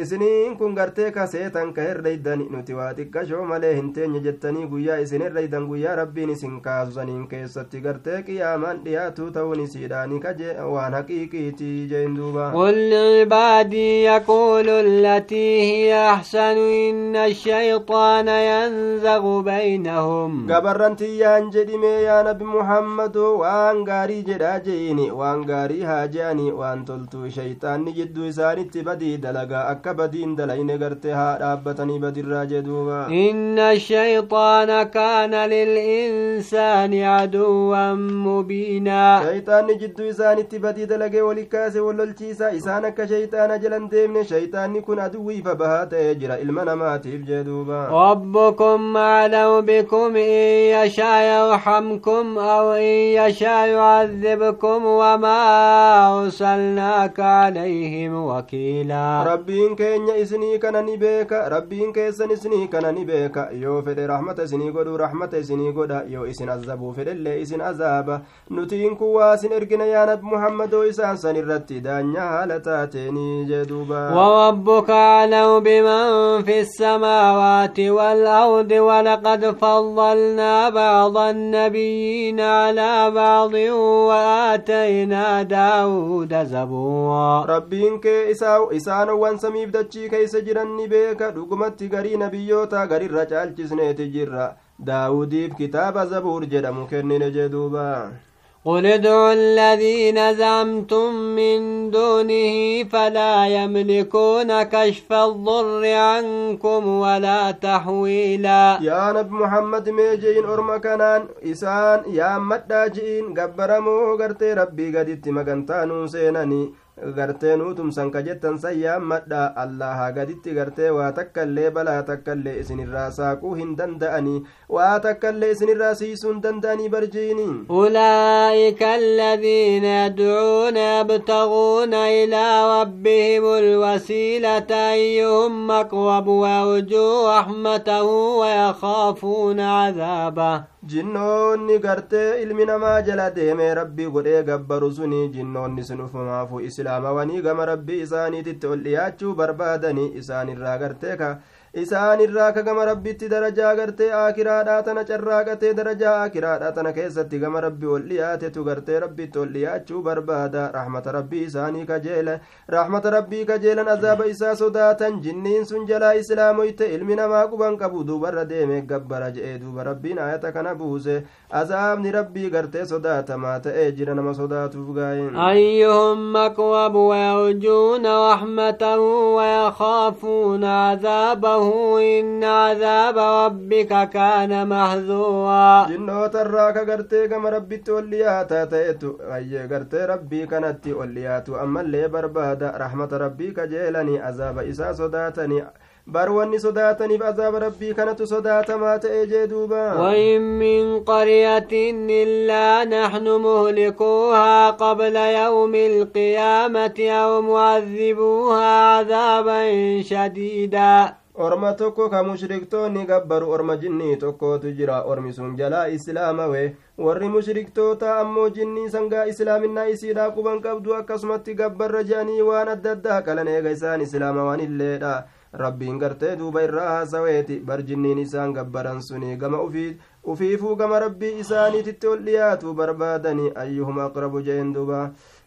isiniin kun gartee kaseetan ka herreydan nuti waa xiqqashoo malee hin teenye jettanii guyyaa isin herreydan guyyaa rabbiin isin kaasaniin keessatti gartee qiyaamaan dhiyaatuu ta'uun isiidhaani kaje waan haqiiqiitii jeen duuba قل لعبادي يقول التي هي أحسن إن الشيطان ينزغ بينهم gabarran tiyyaan jedhime yaa nabi muhammado waan gaarii jedhaa je'ini waan gaarii haa je'ani waan toltuu shayxaanni jidduu isaanitti badii dalagaa akka badiin dalayne gartee haa dhaabbatanii badirraa jeduuba إن الشيطان كان للإنسان عدوا مبينا shayxaanni jidduu isaanitti badii dalagee wali kaase wallolchiisa isaan akka shayxaana jalan deemne shayxaanni kun aduwwiifa bahaa ta'ee jira ilma namaatiif jeduuba ربكم أعلم بكم إن يشاء يرحمكم أو إن يشاء يعذبكم وما أرسلناك عليهم وكيلا rabbiin keenya isinii kana ni beeka rabbiin keessan isinii kana ni beeka yoo fedhe rahmata isinii godhu rahmata isinii godha yoo isin azabuu fedhellee isin azaaba nutiin kun waa isin ergina yaa nabi muhammadoo isaan san irratti daanyaa haala taateenii jeduuba وربك أعلم بمن في السماوات والأرض ولقد فضلنا بعض النبيين على بعض وآتينا داود زبورا rabbiin kee isaa isaanowwan samiif dachii keeysa jiran ni beeka dhugumatti garii nabiyyoota garirra caalchisneeti jirra daawudiif kitaaba zabuur jedhamu kennine jeduuba قل ادعوا الذين زعمتم من دونه فلا يملكون كشف الضر عنكم ولا تحويلا yaa nabi muhammad mee je'in orma kanaan isaan yaammadhaa je'in gabbaramoo gartee rabbii gaditti magantaanuu seenanii gartee nuutumsan ka jettan san yaammadha allaha gaditti gartee waa takkaillee balaa takkaillee isinirraa saaquu hin danda'anii waa takkaillee isinirraa siisuu hin danda'anii barjiini أولئك الذين يدعون يبتغون إلى ربهم الوسيلة أيهم أقرب ويرجوا رحمته ويخافون عذابه jinnoonni gartee ilmi namaa jala deemee rabbii godhee gabbaru suni jinnoonni sun ufumaafu islaamawanii gama rabbii isaaniititti ol dhiyaachuu barbaadanii isaanirraa gartee ka isaanirraa ka gama rabbitti darajaa gartee akiraadhaa tana carraaqatee darajaa akiraadhaa tana keessatti gama rabbii ol dhiyaatetu gartee rabbitti ol dhiyaachuu barbaada rahmata rabbii isaanii kajeela rahmata rabbii kajeelan azaaba isaa sodaatan jinniin sun jalaa islaamoyte ilmi namaa quban qabu duubarra deeme gabbara je'ee duuba rabbiin ayata kana buuse azaabni rabbii gartee sodaatamaa ta'ee jira nama sodaatuuf gaa'in أيهم أقرب ويرجون رحمته ويخافون عذابه قومه إن عذاب ربك كان محذورا جنوت الراك غرتي كما ربي تولياتا تيتو أي غرتي ربي كانت ولياتو أما اللي بربادا رحمة ربي كجيلني عذاب إسا صداتني bar wanni sodaataniif azaaba rabbii kanatu sodaatamaa ta'e jee duuba وإن من قرية إلا نحن مهلكوها قبل يوم القيامة أو معذبوها عذابا شديدا orma tokko ka mushriktoonni gabbaru orma jinnii tokkootu jira ormi sun jalaa islaamawe warri mushriktoota ammoo jinnii sangaa islaaminaa isiidhaa quban qabdu akkasumatti gabbarra je'anii waan adda addaa qalan eega isaan islaama waan illeedha rabbiin gartee duuba irraa haasaweeti barjinniin isaan gabbaran suni gama ufiifuu gama rabbii isaaniititti ol dhiyaatu barbaadani ayyuhum aqrabu jeen duuba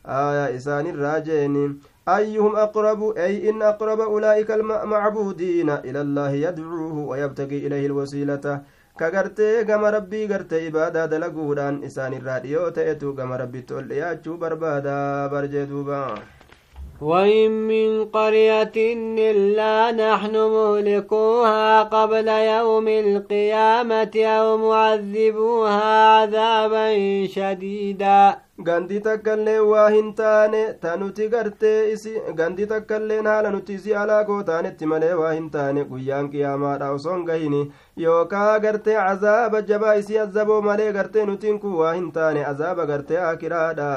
aya isaanirraa jeeni أيهم أقرب أي إن أقرب أولئك المعبودين إلى الله يدعوه ويبتغي إليه الوسيلة kagartee gama rabbii gartee ibaadaa dalaguudhaan isaan irraa dhiyoo ta'etu gama rabbitti ol dhiyaachuu barbaadaa وإن من قرية إلا نحن مهلكوها قبل يوم القيامة أو معذبوها عذابا شديدا gandi takkaillee waa hin taane ta nuti gartee isi gandi takkailleen haala nuti isi alaakoo taanetti malee waa hin taane guyyaan qiyaamaadha osoon gahini yookaa gartee azaaba jabaa isii azaboo malee gartee nutiin kun waa hin taane azaaba gartee akiraadha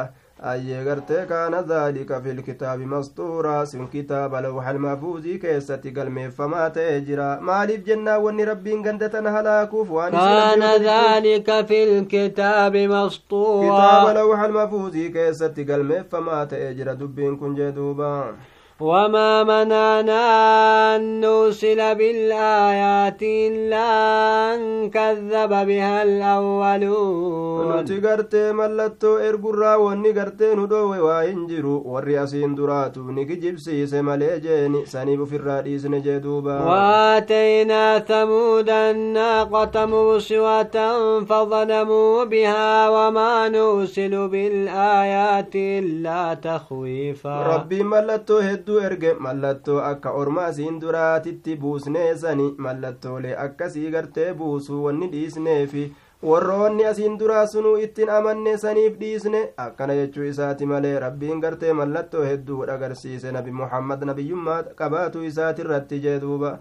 ayyee gartee kaana dhaalika fi lkitaabi masxuuraa sin kitaaba lawxa lmahfuuzii keessatti galmeeffamaa ta'ee jira maaliif jennaa wanni rabbiin gandatan halaakuuf waan kaana dhaalika fi lkitaabi masxuuraa kitaaba lawxa lmahfuuzii keessatti galmeeffamaa ta'ee jira dubbiin kun jee duuba وما منعنا أن نرسل بالآيات إلا أن كذب بها الأولون نتي قرتي ملتو إرقرا واني قرتي ندوي وإنجرو دراتو نكجيب سيسي مليجيني سنيب في الرئيس نجدوبا وآتينا ثمود الناقة مرسوة فظلموا بها وما نرسل بالآيات إلا تخويفا. ربي ملتو هدو erge mallattoo akka orma asiin duraatitti buusnee sani mallattoolee akkasii gartee buusuu wanni dhiisneefi warroonni asiin duraa sunuu ittiin amanne saniif dhiisne akkana jechuu isaati malee rabbiin gartee mallattoo hedduu agarsiise nabi muhammad nabiyyummaa qabaatu isaati irratti jee duuba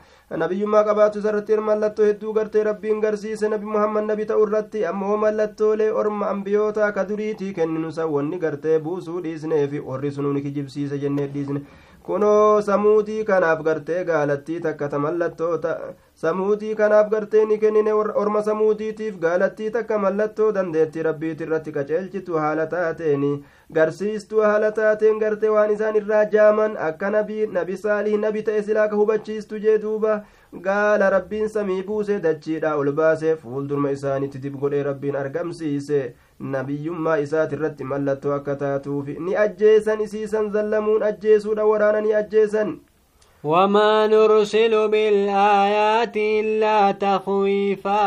nabiyyummaa qabaatu isarratti mallattoo hedduu gartee rabbiin garsiise nabi muhammad nabi ta'u irratti ammoo mallattoolee orma ambiyoota ka duriitii kenninu san wanni gartee buusuu dhiisneefi warri sunuu kijibsiise jennee dhiisne kunoo samuutii kanaaf gartee gaalattii takka ta mallattoota samuutii kanaaf gartee ni kennine orma samuutiitiif gaalattii takka mallattoo dandeetti rabbiiti irratti qaceelchitu haala taateeni garsiistuu haala taateen gartee waan isaan irraa jaaman akka nabii nabi saalii nabi ta'e silaa ka hubachiistu jee duuba gaala rabbiin samii buuse dachiidha ol baase fuuldurma isaanitti dib godhee rabbiin argamsiise nabiyyummaa isaati irratti mallattoo akka taatuuf ni ajjeesan isiisan zallamuun ajjeesuudha waraana ni ajjeesan وما نرسل بالآيات إلا تخويفا.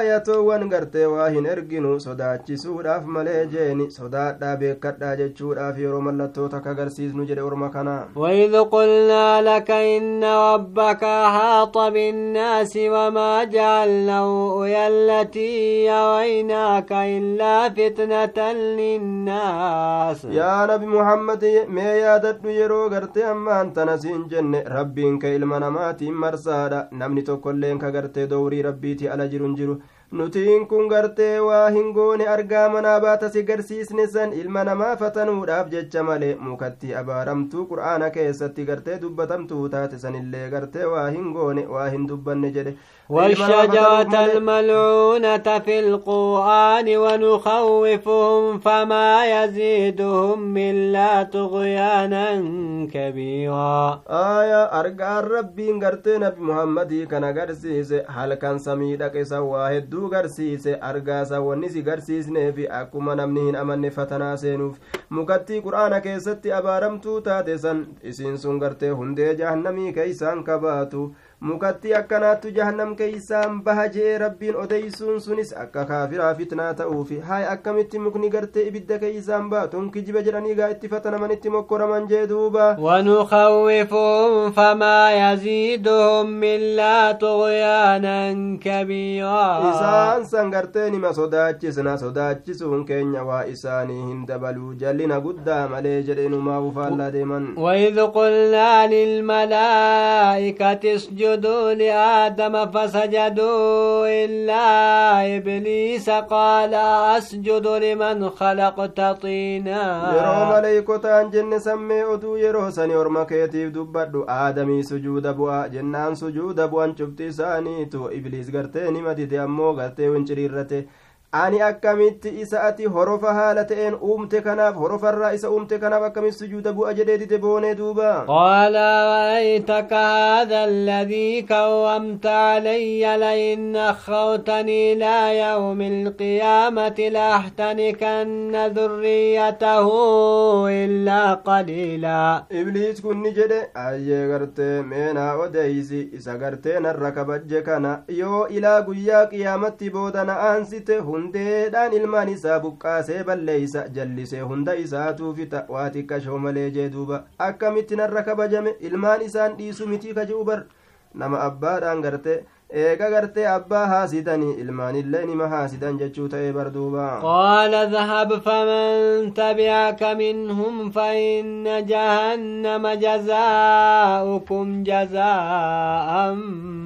آية ونقرت واهن ارقن صدات سورة فمليجين صدات بك تاجد في روم اللتوتك قرسيز نجر ورمكنا وإذ قلنا لك إن ربك أحاط بالناس وما جعلنا رؤيا التي يويناك إلا فتنة للناس. يا نبي محمد ما يادت نجر وقرت أما أنت نسين jenne rabbiin ka ilma namaatiin marsaadha namni tokkolleen ka gartee dowrii rabbiiti ala jirun jiru nutiin kun gartee waa hin goone argaa manaa baata si garsiisne san ilma namaa fatanuudhaaf jecha malee mukatti abaaramtuu qur'aana keessatti gartee dubbatamtuu taate sanillee gartee waa hin goone waa hin dubbanne jedhe والشجرة الملعونة في القرآن ونخوفهم فما يزيدهم إلا طغيانا كبيرا آية أرقى ربين قرتي نبي محمد كان قرسيس هل كان hedduu garsiise argaa saawwanni si garsiisnee fi akkuma namni hin amanne fatanaa seenuuf. Mukattii qur'aana keessatti abaaramtuu taate san isiin sun gartee hundee jahannamii keeysaan kabaatu. Mukatti akkanaattu jahannam keeysaan baha je'e rabbiin odeysuun sunis akka kaafiraa fitnaa ta'uufi hay akkamitti mukni gartee ibidda keeysaan baha tun kijiba jedhanii gaa itti fatanaman itti mokkoraman jee duuba ونخوفهم فما يزيدهم إلا طغيانا كبيرا isaan san gartee nima sodaachisna sodaachisuun keenya waa isaanii hin dabaluu jallina guddaa malee jedhe inumaa ufaallaa deeman وإذ قلنا للملائكة اسجدوا لآدم فسجدوا إلا إبليس قال أسجد لمن خلقت طينا maleeykotaan jenne sammee oduu yeroo sani orma keetiif dubbadhu aadamii sujuuda bu'a jennaan sujuuda bu'an cufti isaaniitu ibliis gartee nima dide ammoo gartee winciriirrate ani akkamitti isa ati horofa haala ta'een uumte kanaaf horofarraa isa uumte kanaaf akkamitti sujuuda bu'a jedhee dide boonee duuba قال رأيتك هذا الذي كرمت علي لئن أخرتني إلى يوم القيامة لأحتنكن ذريته إلا قليلا ibliis kun ni jedhe ayyee gartee meenaa odeysi isa gartee narra kabajje kana yoo ilaa guyyaa qiyaamatti booda na aansite hundeedhaan ilmaan isaa buqqaasee balleeysa jallisee hunda isaatu fita waa xiqqashoo malee jee duuba akkamitti narra kabajame ilmaan isaan dhiisu mitii kaji'u bar nama abbaadhaan garte eega gartee abbaa haasidanii ilmaanillee nima haasidan jechuu ta'ee bar duuba قال اذهب فمن تبعك منهم فإن جهنم جزاؤكم جزاء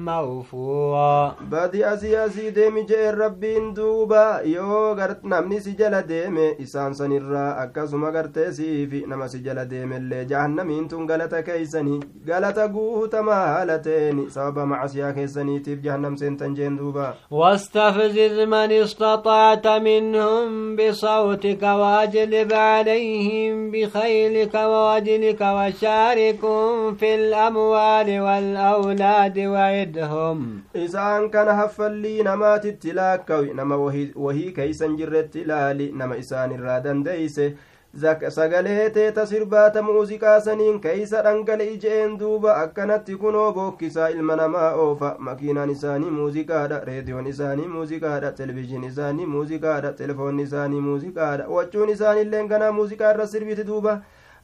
موفورا badi asii asii deemi je'een rabbiin duuba yoo namni si jala deeme isaan sanirraa akkasuma gartee siifi nama si jala deemellee jahannamiin tun galata keeysanii galata guutamaa haala ta'een sababa macasiyaa سيف جهنم سنتن جين دوبا. واستفزز من استطعت منهم بصوتك وأجلب عليهم بخيلك ووجلك وشاركهم في الأموال والأولاد وعدهم. إسان كان هفل لي نما تتلاك نما وهي, وهي كيسن جرت تلالي نما إسان الرادن ديسه. Sagalee teeta sirbaata muuziqaa saniin keeysa dhangala'i je'een duuba akkanatti kunoo bookkisaa ilma namaa oofa makiinaan isaanii muuziqaadha reediyoon isaanii muuziqaadha televizhin isaanii muuziqaadha telefoonni isaanii muuziqaadha wachuun isaaniilleen ganaa muuziqaa irra sirbiti duuba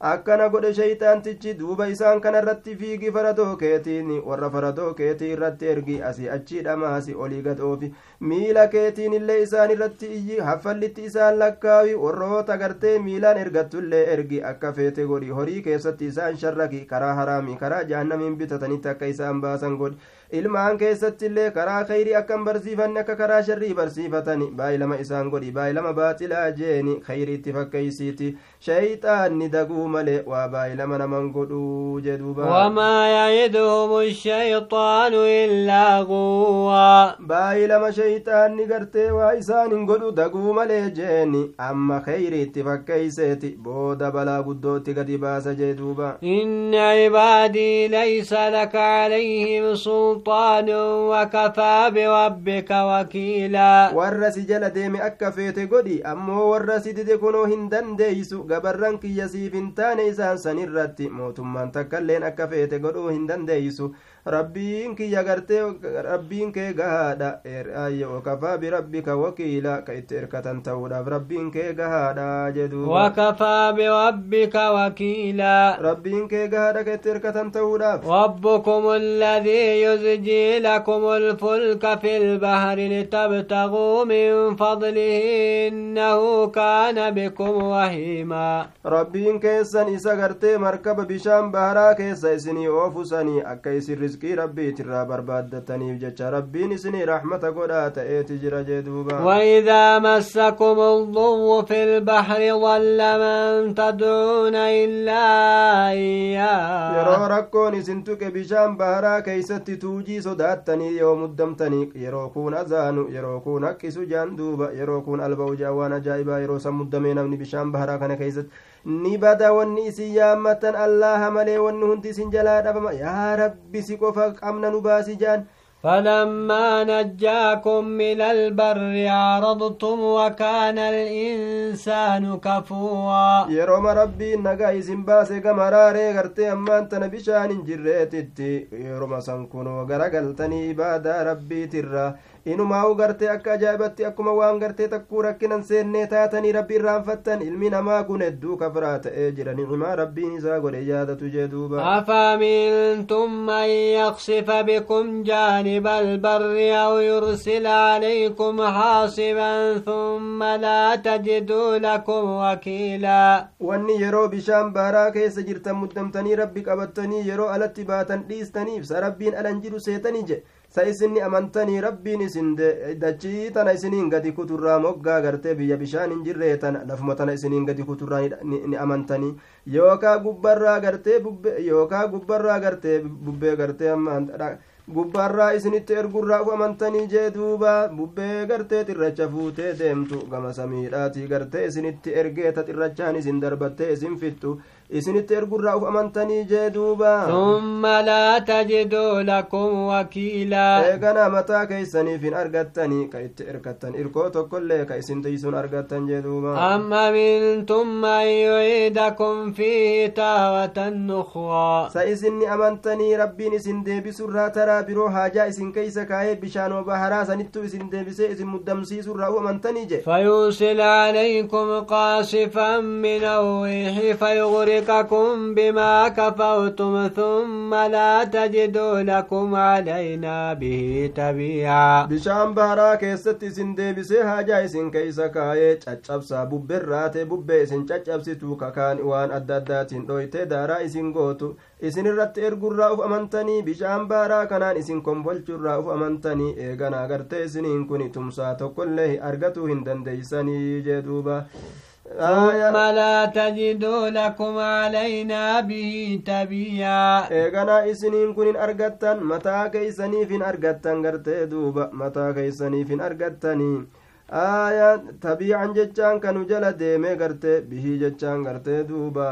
akkana godhe sheyxaantichi duuba isaan kana irratti fiigi faradoo keetiin warra faradoo keetii irratti ergi asii achii dhamaasi olii gad oofi miila keetiin illee isaan irratti iyyi haffallitti isaan lakkaawi warroota gartee miilaan ergattullee ergi akka feete godhi horii keessatti isaan sharraki karaa haraamii karaa jahannamiin bitatanitti akka isaan baasan godhi ilmaan keessatti illee karaa khayrii akkan barsiifanne akka karaa sharrii barsiifatani baay'ilama isaan godhi baay'ilama baaxilaa jeeni khayriitti fakkeeysiiti shayxaanni daguu malee waa baay'ilama naman godhuu jedhuuba وما يعدهم الشيطان إلا غوا baay'ilama shayxaanni gartee waa isaan hin godhu daguu malee jeeni amma khayriitti fakkeeyseeti booda balaa guddootti gadi baasa jee duuba إن عبادي ليس لك عليهم سلطان وكفى بربك وكيلا. ورسي جل ديمي أكا قدي أمو ورسي دي كنو هندن ديسو قبران كي يسيف انتاني سان سنرات موتو من تكالين أكا قدو هندن ديسو rabbiin kiyya gartee rabbiin kee gahaadha ayyo kafaa birabbika wakiila ka itti erkatan ta'uudhaaf rabbiin kee gahaadha jedhuuba وكفى بربك وكيلا rabbiin kee gahaadha ka itti erkatan ta'uudhaaf ربكم الذي يزجي لكم الفلك في البحر لتبتغوا من فضله إنه كان بكم رحيما rabbiin keessan isa gartee markaba bishaan baharaa keessa isinii oofusanii akka isin rizqii rabbiitirraa barbaaddataniif jecha rabbiin isinii raxmata godhaa ta'eeti jira jee duuba وإذا مسكم الضر في البحر ضل من تدعون إلا إياه yeroo rakkoon isin tuqe bishaan baharaa keeysatti tuujii sodaattanii yoo muddamtanii yeroo kuun azaanu yeroo kuun haqqisu jaan duuba yeroo kuun alba'u jaan waan ajaa'ibaa yeroo san muddamee namni bishaan baharaa kana keeysatti ni bada wanni isin yaammatan allaha malee wanni hundi isin jalaa dhabama. Yaa rabbi si qofa qabna nu baasi jaan. فلما نجاكم من البر عرضتم وكان الإنسان كفوا يروم ربي نجا إسم باسي كمراري غرتي أمان تنبشان جريتي يروم سنكونو غرقلتني إبادة ربي ترى inumaa'u gartee akka ajaa'ibatti akkuma waan gartee takkuu rakkinan seennee taatanii rabbi irraanfattan ilmi namaa kun hedduu kafraa ta'ee jira nicimaa rabbiin isaa godhe yaadatu jee duuba أفمنتم أن يخسف بكم جانب البر أو يرسل عليكم حاصبا ثم لا تجدوا لكم وكيلا wanni yeroo bishaan baaraa keessa jirtan muddamtanii rabbi qabattanii yeroo alatti baatan dhiistaniif sa rabbiin alan jiru seetanii jedhe sa isinni amantanii rabbiin isin dachii tana isiniin gadi kuturraa moggaa gartee biyya bishaan hin jirree tana lafuma tana isiniin gadi kuturraa ni amantanii yookaa gubbarraa gartee yookaa gubbarraa gartee bubbee gartee gubbaarraa isinitti ergurraa amantanii jee duuba bubbee gartee xirracha fuutee deemtu gama samiidhaati gartee isinitti ergeeta xirrachaan isin darbattee isin fixxu isinitti ergurraa uf amantanii jee duuba summa laa tajiduu lakum wakiilaa eeganaa mataa keeysaniif hin argattanii ka itti erkattan irkoo tokkollee ka isin tiisuun argattan jee duuba am amintum an yuciidakum fiihi taawatan nukhraa sa isinni amantanii rabbiin isin deebisurraa taraa biroo haajaa isin keeysa kaayee bishaanoo baharaa sanittu isin deebisee isin muddamsiisurraa u amantanii je fayuusil calaykum qaasifan min awwiixi fayugriq يذيقكم بما كفرتم ثم لا تجدوا لكم علينا به تبيعا bishaan baharaa keessatti isin deebisee haajaa isin keeysa kaayee caccabsaa bubberraate bubbee isin caccabsitu kakaan waan adda addaatiin dhoyte daaraa isin gootu isin irratti ergurraa uf amantanii bishaan baaraa kanaan isin kombolchurraa uf amantanii eeganaa gartee isiniin kun tumsaa tokkollee argatuu hin dandeeysanii jee duuba ثم لا تجدوا لكم علينا به تبيا eeganaa isiniin kun hin argattan mataa keeysaniif hin argattan gartee duuba mataa keeysaniif hin argattanii aya tabiican jechaan kanu jala deemee garte bihii jechaan gartee duuba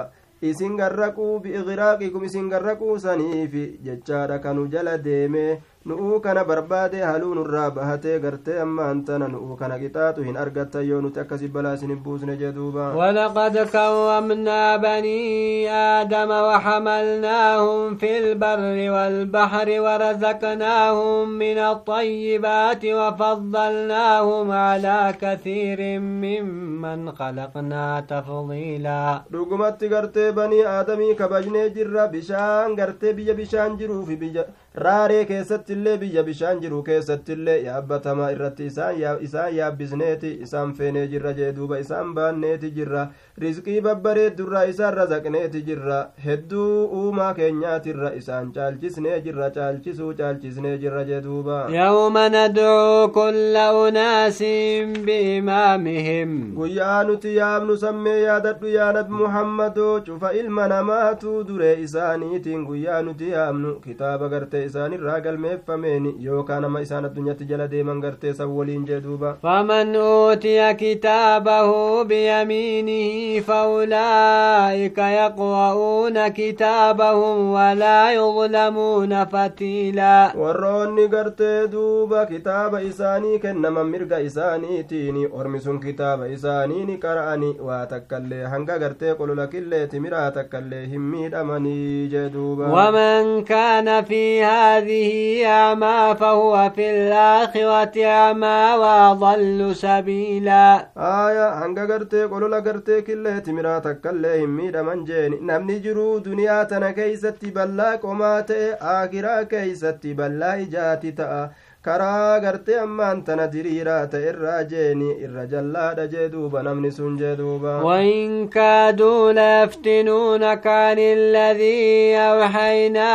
isin garraquu biiqiraaqikum isin garraquu saniifi jechaadha kanu jala deemee nu'uu kana barbaade haluu nurraa bahatee gartee ammaan tana nu'uu kana qixaaxu hin argattan yoo nuti akkasi balaa isin hin buusne jeduuba ولقد كرمنا بني آدم وحملناهم في البر والبحر ورزقناهم من الطيبات وفضلناهم على كثير ممن خلقنا تفضيلا dhugumatti gartee banii aadamii kabajnee jirra bishaan gartee biyya bishaan jiruufi biyya raaree keessatti illee biyya bishaan jiru keessatti illee yaabbatamaa irratti isaan yaabbisneeti isaan feenee jirra jee duuba isaan baanneeti jirra rizqii babbareeddurra isaan razaqneeti jirra hedduu uumaa keenyaatirra isaan caalchisnee jirra caalchisuu caalchisnee jirra jee duuba. Yawma nadcuu kulla unaasin biimaamihim. Guyyaa nuti yaabnu sammee yaadadhu yaanab muhammadoo cufa ilma namaatu duree isaaniitiin guyyaa nuti yaabnu kitaaba gartee isaanirraa galmeeffameen yookaan nama isaan addunyaatti jala deeman gartee san waliin jee duuba فمن أوتي كتابه بيمينه فأولئك يقرؤون كتابهم ولا يظلمون فتيلا warroonni gartee duuba kitaaba isaanii kennaman mirga isaaniitiin ormi sun kitaaba isaanii ni qara'ani waa takkaillee hanga gartee qololakillee timiraa takkaillee hin miidhamanii jee duuba ومن كان في هذه أعمى فهو في الآخرة أعمى وأضل سبيلا. آية هنگا گرتے قولو لگرتے كله تمراتك الله ميرا من جين نم نجرو دنیا كيستي بلا كوماتي آخرا كيستي بلا جاتي تأ. Karaa gartee ammaan tana diriiraa ta'e irraa jeeni irra jallaadha jee duuba namni sun jee duuba وإن كادوا ليفتنونك عن الذي أوحينا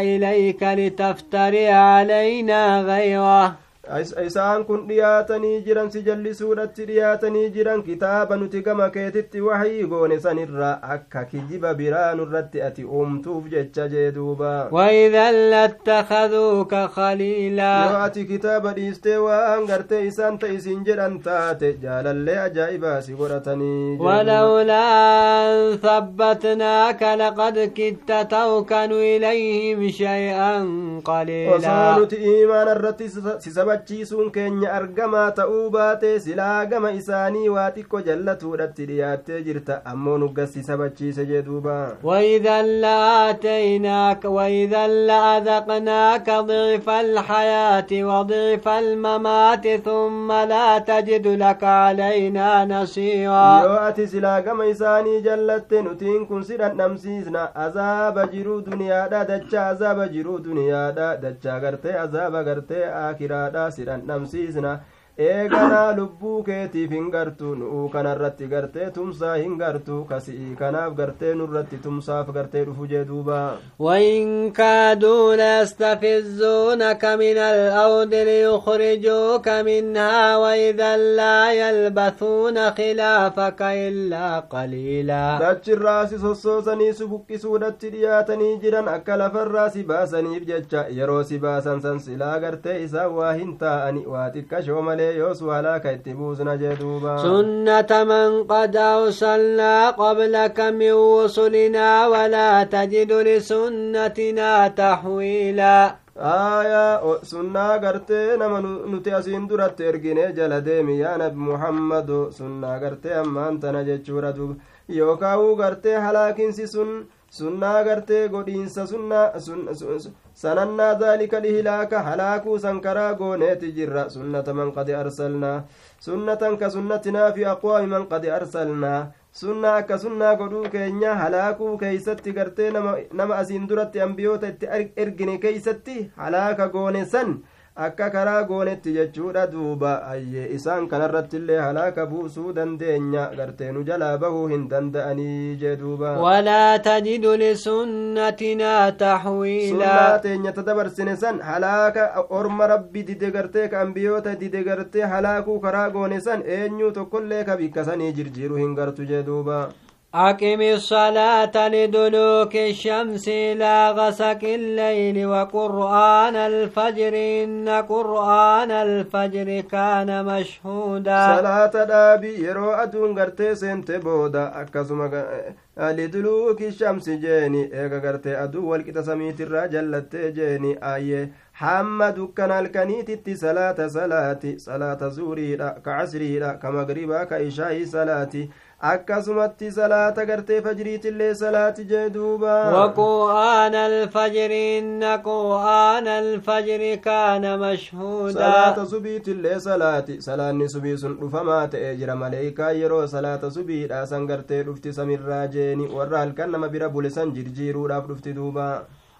إليك لتفتري علينا غيره isaan kun dhiyaatanii jiran si jallisuudhatti dhiyaatanii jiran kitaaba nuti gama keetitti waxii goone sanirraa akka kijiba biraa nurratti ati uumtuuf jecha jee duuba وإذا لاتخذوك خليلا yoo ati kitaaba dhiistee waan gartee isaan ta'isiin jedhan taate jaalallee ajaa'ibaa si godhatanii ولولا أن ثبتناك لقد كدت تركن إليهم شيئا قليلا osoo nuti iimaana irratti si sabachiisuun keenya argamaa ta'uu baate silaa gama isaanii waa xiqqo jallatuudhatti dhiyaattee jirta ammoo nuggas si sabachiise jee duuba وإذا لآتيناك وإذا لأذقناك ضعف الحياة وضعف الممات ثم لا تجد لك علينا نصيرا yoo ati silaa gama isaanii jallatte nutiin kun si dhandhamsiisna azaaba jiruu duniyaadha dachaa azaaba jiruu duniyaadha dachaa gartee azaaba gartee akiraadha si dhandhamsiisna eeganaa lubbuu keetiif hin gartu nu'uu kanarratti gartee tumsaa hin gartu kasi'ii kanaaf gartee nurratti tumsaaf gartee dhufu jee duuba وإن كادوا ليستفزونك من الأرض ليخرجوك منها وإذا لا يلبثون خلافك إلا قليلا dachirraa si sossoosanii si buqqisuudhatti dhiyaatanii jiran akka lafarraa si baasaniif jecha yeroo si baasan san silaa gartee isaan waa hin taa'ani waa xiqqashoo malee yoos halaaka itti buusna jee duuba سنة من قد أرسلنا قبلك من رسلنا ولا تجد لسنتنا تحويلا aayaa sunnaa gartee nama nuti asiin duratti ergine jala deemi yaa nabi muhammadu sunnaa gartee ammaan tana jechuudha duuba yookaa'uu gartee halaakinsi sun sunnaa gartee godhiinsa sanannaa daalika lihilaaka halaakuu san karaa gooneeti jirra sunnata man qad arsalnaa sunnatan ka sunnatinaa fi aqwaami man qad arsalnaa sunnaa akka sunnaa godhuu keenya halaakuu keeysatti gartee nama asiin duratti ambiyoota itti ergine keeysatti halaaka goone san akka karaa goonetti jechuudha duuba. Ayyee isaan kanarratti illee halaaka buusuu dandeenya. Garteenu jalaa bahuu hin danda'anii jee duuba. Walaa tajidu lisunnatinaa taxwiilaa teenyata dabarsine san halaaka orma rabbi dide gartee ka ambiyoota dide gartee halaakuu karaa goone san eenyuu tokkollee ka bikka sanii jirjiiru hin gartu jee duuba. أقم الصلاة لدلوك الشمس إلى غسق الليل وقرآن الفجر إن قرآن الفجر كان مشهودا. صلاة دابي يرو أدون غرتي سنت بودا. أكسما لدلوك الشمس جيني. إيغا غرتي أدو والكتا سميت الرجلت جيني. آية hamma dukkana halkaniititti salaata salaati salaata zuuriidha ka casriidha ka magriibaa ka ishaa'ii akkasumatti salaata gartee fajriitillee salaati jee duuba وقرآن الفجر إن قرآن الفجر كان مشهودا salaata subiitillee salaati salaanni subii sun dhufamaa ta'ee jira maleeykaa yeroo salaata subiidha san gartee dhufti samirraa jeeni warra halkan nama bira bule san jirjiiruudhaaf dhufti duuba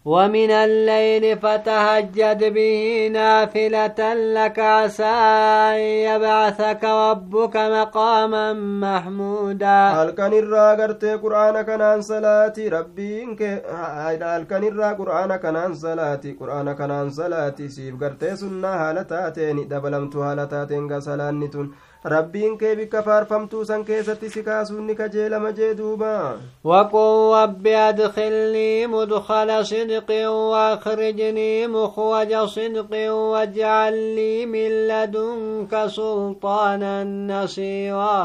ومن الليل فتهجد به نافلة لك عسى أن يبعثك ربك مقاما محمودا. هل كان الرّاجرت قرآن كان عن صلاتي ربي إنك هل كان قرآن كان عن صلاتي قرآن كان عن صلاتي. سيف قرت سنة هلا تاتين لتاتين هلا تاتين rabbiin kee bikka faarfamtuu san keessatti si kaasuun ni kajeelama jee duuba رب أدخلني مدخل صدق وأخرجني مخرج صدق واجعل لي من لدنك سلطانا نصيرا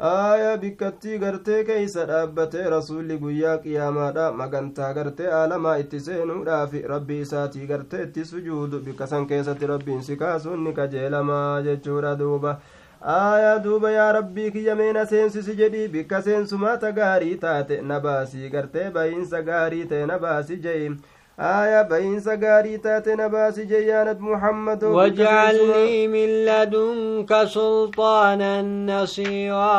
aaya bikkattii gartee keeysa dhaabbatee rasuulli guyyaa qiyaamaadha magantaa gartee aalamaa itti seenuudhaaf rabbii isaatii gartee itti sujuudu bikka san keessatti rabbiin si kaasuun ni kajeelamaa jechuudha duuba aayaa duuba yaa rabbii kiyya meena seensisi jedhii bikka seensumaata gaarii taate na baasii gartee bahiinsa gaarii ta'e na baasi jee aayaa bahiinsa gaarii taate na baasi jee yaa nabi muhammad واجعل لي من لدنك سلطانا نصيرا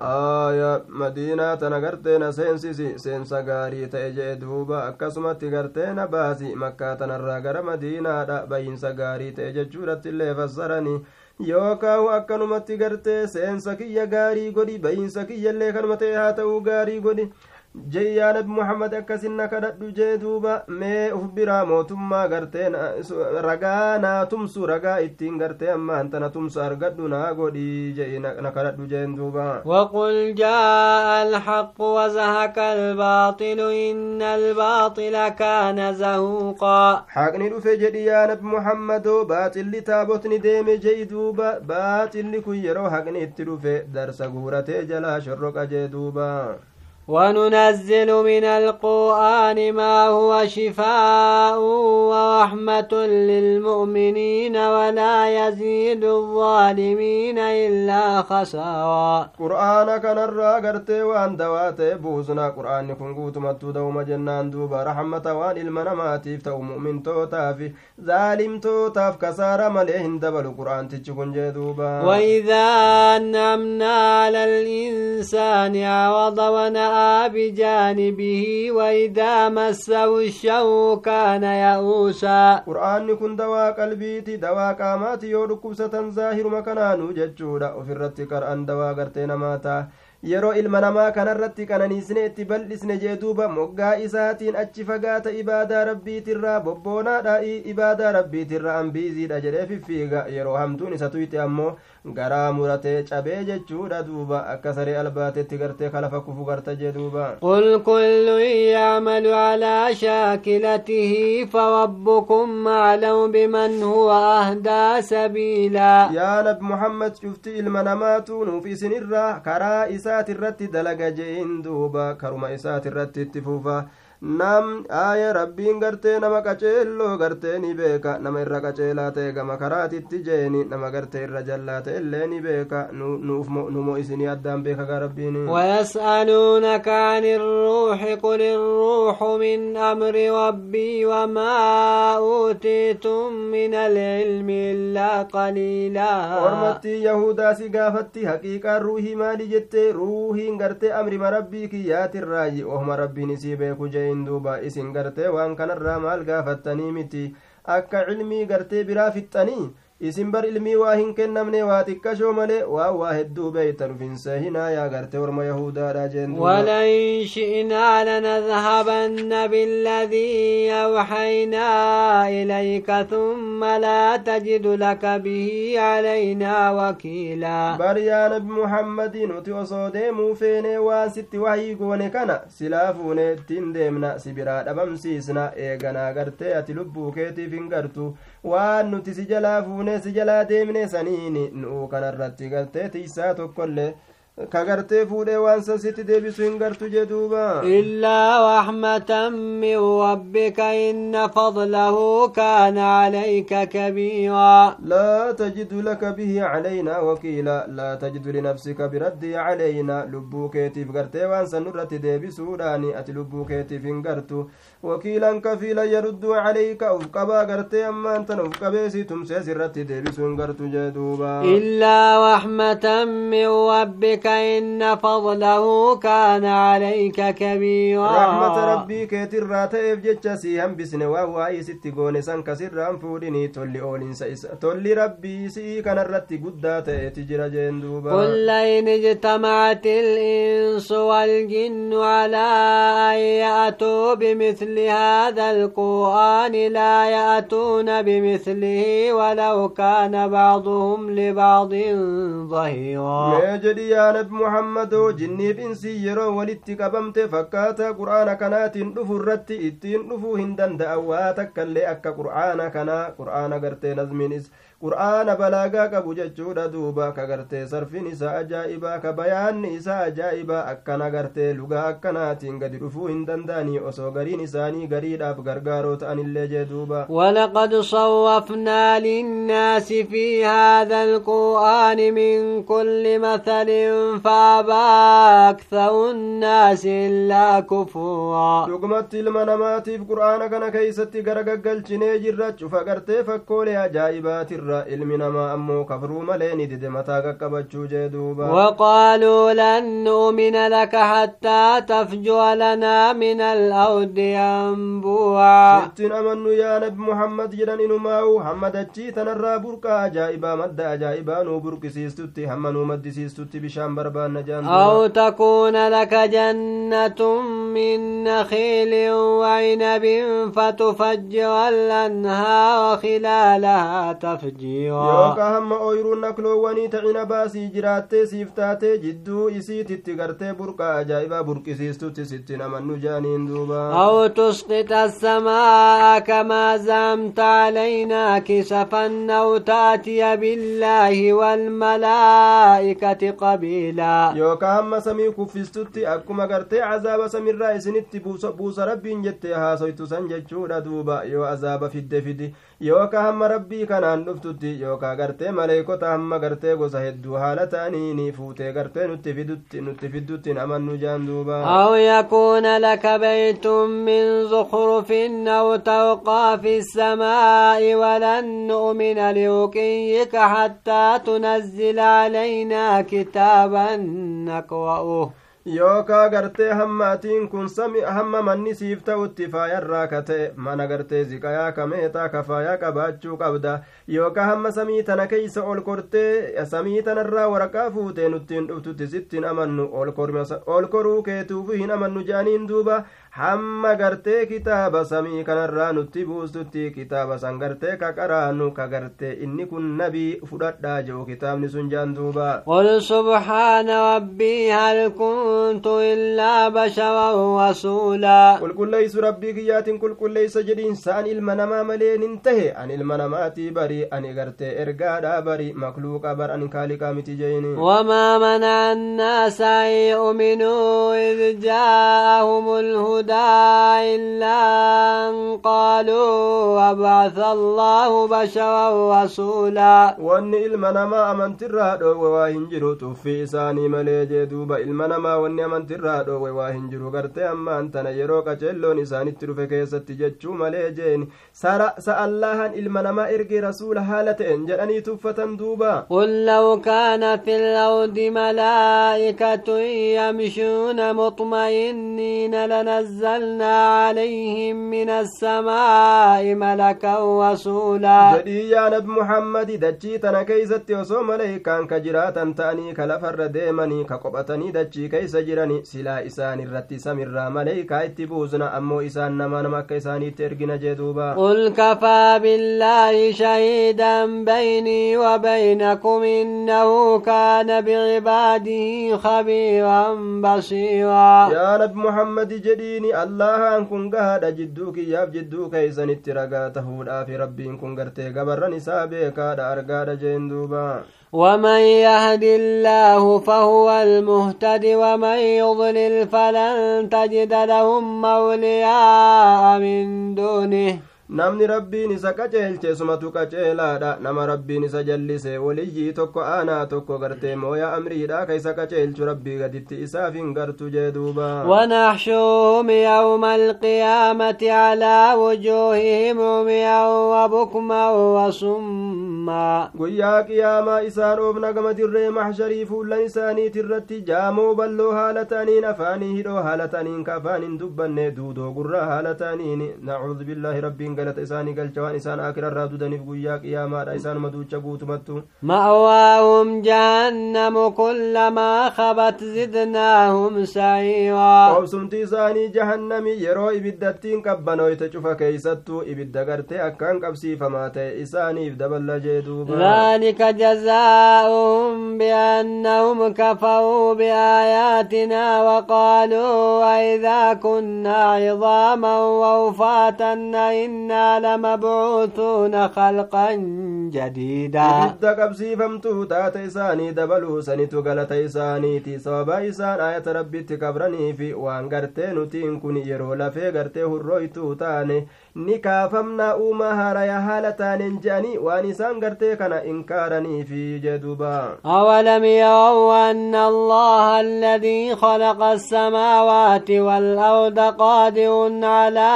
aayaa madiinaa tana gartee na seensisi seensa gaarii ta'e jee duuba akkasumatti gartee na baasi makkaa tanarraa gara madiinaadha bahiinsa yookaahu akkanumatti gartee seensa kiyya gaarii godhi bahiinsa kiyyallee kanuma ta'e haa ta'uu gaarii godhi jeyyaa nabi muhammad akkasinna kadhadhu jee duuba mee uf biraa mootummaa gartee ragaa naa tumsu ragaa ittiin gartee ammaan tana tumsu argadhu naa godhii jei na kadhadhu jeen duuba وقل جاء الحق وزهق الباطل إن الباطل كان زهوقا حقني دفه جدي يا نبي محمد باطل تابوتني ديم جي دوبا باطل كن يرو حقني اتدفه درس غورته جلا شرق جي دوبا وننزل من القرآن ما هو شفاء ورحمة للمؤمنين ولا يزيد الظالمين إلا خسارا. قرآن كان الراغرت وأن دوات بوزنا. قرآن كن قوت متو دوم جنان دوبا. رحمة وأن المنماتيف تو مؤمن توتاف ظالم توتاف كسار مليهن دبل قرآن تجكن جدوبا وإذا أنعمنا على الإنسان عوض بجانبه وإذا مسه الشر كان يئوسا قرآن كن دواء قلبيتي دواء قامات يو ظاهر مكانانو ججودا وفي الرتكر أن دواء قرتين ماتا yeroo ilma namaa kanarratti qananiisne itti bal'isne jee duuba moggaa isaatiin achi fagaata ibaadaa rabbiitirraa bobboonaadha ibaadaa rabbiitirra ambiiziidha jedhee fiffiiga yeroo hamtuun isa tuyte ammoo garaa muratee cabee jechuudha duuba akka saree albaatetti gartee kalafa kufu garta jee duuba qul kullun yacmalu calaa shaakilatihi farabbukum aclamu biman huwa ahdaa sabiilaa yaa nabi muhammad cufti ilma namaatu nuuf isinirraa karaa isaati irratti dalaga je'in duuba karuma isaati irratti itti fuufa nam aaya rabbiin gartee nama qaceelloo gartee ni beeka nama irra qaceelaa ta'e gama karaatitti jeeni nama gartee irra jallaa ta'e illee ni beeka numo isinii addaan beeka gaa rabbiin ويسألونك عن الروح قل الروح من أمر ربي وما أوتيتم من العلم إلا قليلا ormatti yahudaa si gaafatti haqiiqaan ruuhii maali jette ruuhiin gartee amri rabbii kiyyaatirraayi ohuma rabbiin isii beeku jee hin duuba isin gartee waan kanarraa maal gaafattanii miti akka cilmii gartee biraa fixxanii isin bar ilmii waa hin kennamne waa xiqqashoo malee waan waa hedduu beeyta dhufinsa hinaa yaa garte orma yahudaadha jeen ولئن شئنا لنذهبن بالذي أوحينا إليك ثم لا تجد لك به علينا وكيلا bar yaa nabi muhammadii nuti osoo deemuu feene waan sitti wahii goone kana silaa fuune ittiin deemna si biraa dhabamsiisna eeganaa gartee ati lubbuu keetiif hin gartu waan nuti si jalaa fuune si jalaa deemne saniini nu'uu kanarratti gartee tiisaa tokkollee kagartee fuudhee waan san sitti deebisu hin gartu jeduuba illaa raxmatan min rabbika inna fadlahu kaana calayka kabiira laa tajidu laka bihi calaynaa wakiila laa tajidu linafsika biraddii calaynaa lubbuu keetiif gartee waan san nurratti deebisuudhaani ati lubbuu keetiif hin gartu wakiilan kafiila yarudduu calayka uf qabaa gartee ammaan tan uf qabeesi tumsees irratti deebisuu hin gartu jeduuba illaa raxmatan min rabbika إن فضله كان عليك كبيرا. رحمة ربي كيتر راتئف جتشا سيهم بسن وهو أي ست قون سن كسر أنفودني تولي أولين سيس تولي ربي سي كان الرتي قدات تجرى جندوبا قل لئن اجتمعت الإنس والجن على أن يأتوا بمثل هذا القرآن لا يأتون بمثله ولو كان بعضهم لبعض ظهيرا. Jinniif insii yeroo walitti qabamte fakkaata qur'aana kanaatiin dhufu irratti ittiin dhufuu hin danda'an waa takkaillee akka qur'aana kanaa qur'aana gartee nazmiinis qur'aana balaagaa qabu jechuudha duuba ka gartee sarfiin isaa ajaa'ibaa ka bayaanni isaa ajaa'ibaa akkana gartee lugaa akkanaatiin gadi dhufuu hin danda'anii osoo gariin isaanii gariidhaaf gargaaroo ta'anillee jee duuba ولقد صوفنا للناس في هذا القرآن من كل مثل فابى أكثر الناس الا كفوا دغمت المنامات في قرانا كان كيستي غرغغل جني جرج فقرت فكول يا جايبات الرائل من امو كفروا ملين دد متا جدوبا وقالوا لن نؤمن لك حتى تفجو لنا من الأرض ينبوعا جتنا من يا نبي محمد جدا انماو محمد اتشي تنرى بركا جايبا مد جايبا نو بركسيستي هم نو مدسيستي بشام أو تكون لك جنة من نخيل وعنب فتفجر الأنهار خلالها تفجيرا. يوكا هم أويرو نكلو وني تعين باسي جراتي سيفتاتي جدو إسي تتغرتي بركا جائبا بركي سيستو تستنا من نجانين دوبا. أو تسقط السماء كما زمت علينا كسفا أو تأتي بالله والملائكة قبيل yookaa hamma samii kuffistutti akkuma gartee cazaaba samirraa isinitti buusa rabbiin jettee haasoytu san jechuudha duuba yoo azaaba fidde fidi yookaa hamma rabbii kanaan dhuftutti yookaa gartee maleekota hamma gartee gosa hedduu haala ta'aniini fuutee gartee nutti fidutti nutti fiddutti amannu jaan duuba أو يكون لك بيت من زخرف أو ترقى في السماء ولن نؤمن لرقيك حتى تنزل علينا كتابا نقرأه yookaa gartee hamma atiin kun hamma manni siif ta'utti faayarraa ka ta'e mana gartee ziqayaa kameetaa ka faayaa qabaachuu qabda yookaa hamma samii tana keeysa ol kortee samii tanarraa waraqaa fuutee nuttiin dhuftutti sittiin amannu ol koruu keetuufu hin amannu jaaniin duuba hamma gartee kitaaba samii kanarraa nutti buustutti kitaaba san gartee ka qaraannu ka gartee inni kun nabii fudhadhaa jedhu kitaabni sun jaan duuba. قل سبحان ربي هل كنت إلا بشرا رسولا قل قل ليس ربي كيات قل قل ليس جدين. سان المنما ملين انتهي عن المنماتي بري. أن إغرتي إرقادا بري. مخلوق بر. أن كالكا متجيني وما منع الناس أن يؤمنوا إذ جاءهم الهدى الهدى إلا أن قالوا أبعث الله بشرا رسولا. وأن إلما نما أمنت الرادو وواهن جرو توفي إساني ملي جدوبا إلما نما وأن أمنت الرادو وواهن جرو غرتي أما أنتنا يروك جلون إساني تلوفي كيست جتشو ملي جين. سارا سألهن إلما نما إرقي رسول حالة إن جراني تفة دوبا. قل لو كان في الأرض ملائكة يمشون مطمئنين لنزل نزلنا عليهم من السماء ملكا رسولا جدي يا نبي محمد دجي تنا كيست يوسو ملائكان كجراتا تاني كلفر ديمني كقبتني دجي كيس جراني سلا إسان الرتي سمر ملائكا اتبوزنا أمو إسان نما نما كيساني ترقنا جدوبا قل كفى بالله شهيدا بيني وبينكم إنه كان بعباده خبيرا بصيرا. يا نبي محمد جديني allahaan kun gahaadha jidduu kiyyaaf jidduu keeysanitti ragaa tahuudhaafi rabbiin kun gartee gabarran isaa beekaadha argaadha jeen duuba ومن يهد الله فهو المهتد ومن يضلل فلن تجد لهم مولياء من دونه namni rabbiin isa qaceelche sumatu qaceelaadha nama rabbiin isa jallise waliyyii tokko aanaa tokko gartee mooya amriidha ka isa qaceelchu rabbii gaditti isaaf hin gartu jee duuba ونحشرهم يوم القيامة على وجوههم عميا وبكما وصما guyyaa qiyaamaa isaan oofna gama dirree maxsharii fuullan isaaniit irratti jaamoo balloo haala ta'aniin afaanii hidhoo haala ta'aniin ka afaan hin dubbanne duudoo gurraa galata isaanii galcha waan isaan akirarraa dudaniif guyyaa qiyaamaadha isaanuma duucha guutumattu مأواهم جهنم كلما خبت زدناهم سعيرا qobsumti isaanii jahannami yeroo ibiddattiin qabbanoyte cufa keeysattuu ibidda gartee akkaan qabsiifamaa ta'e isaaniif daballa jee duuba ذلك جزاؤهم بأنهم كفروا بآياتنا وقالوا أئذا كنا عظاما ورفاتا لمبعوثون خلقا جديدا. ابتدى قبسي فمتو تات إساني دبلو سنتو غلط إساني تي سوابا إسان. آية ربي تكبرني في وان غرتي نتين كوني يرو لفي غرتي هرويتو تاني. Ni kaafamnaa uumaa haaraya haala taaneen je'anii waan isaan gartee kana inkaaranii fi jeduba أولم يروا أن الله الذي خلق السماوات والأرض قادر على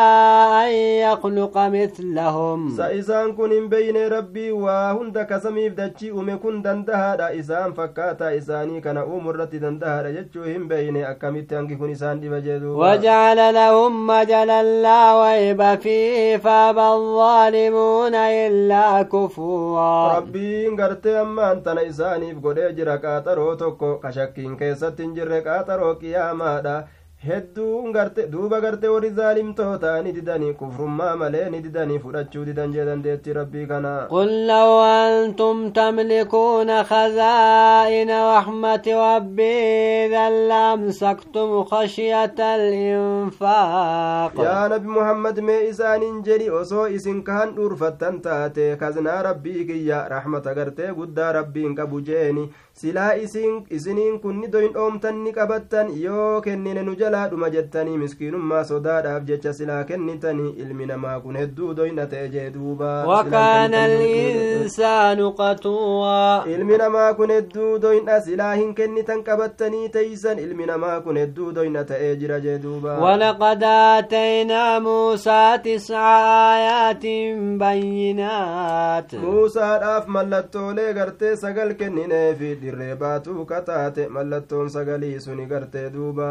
أن يخلق ومثلهم سإسان كن بين ربي وهند كسميف دجي أمكن دندها إسان فكاتا إساني كان أمرت دندها جتشوهم بين أكمت أنك كن إسان دي وجعل لهم مجلا لا ويب فيه. فابى الظالمون إلا كفورا. ربي غرتي أما أنت إسانيف قد جرى قاطرو توكو. كشكين كيست جرى قاطرو قيامادا. Hedduun garte duuba garte warri zaalimtoota ni didanii kufrummaa malee ni didanii fudhachuu didan jee dandeetti rabbii kana qul law antum tamlikuuna khazaa'ina raxmati rabbii idan laamsaktum khashyata alinfaaq yaa nabi muhammad mee isaanin jedhi osoo isin kahan dhuurfattan taate kaznaa rabbii kiyya raxmata gartee guddaa rabbiin qabu jeeni silaa isiniin kunni doyin dhoomtan ni qabattan yoo kennine nu jalaa dhuma jettanii miskiinummaa sodaadhaaf jecha silaa kennitanii ilmi namaa kun hedduu doyna ta'e jee duuba wakaana alinsaanu qatuwaa ilmi namaa kun hedduu doyna silaa hin kennitan qabattanii teeysan ilmi namaa kun hedduu doyna ta'ee jira jee duuba walaqad aataynaa muusaa tisca aayaatin bayyinaat muusaadhaaf mallattoolee gartee sagal kennineefi dirree baatuu kataate mallattoon sagalii suni gartee duuba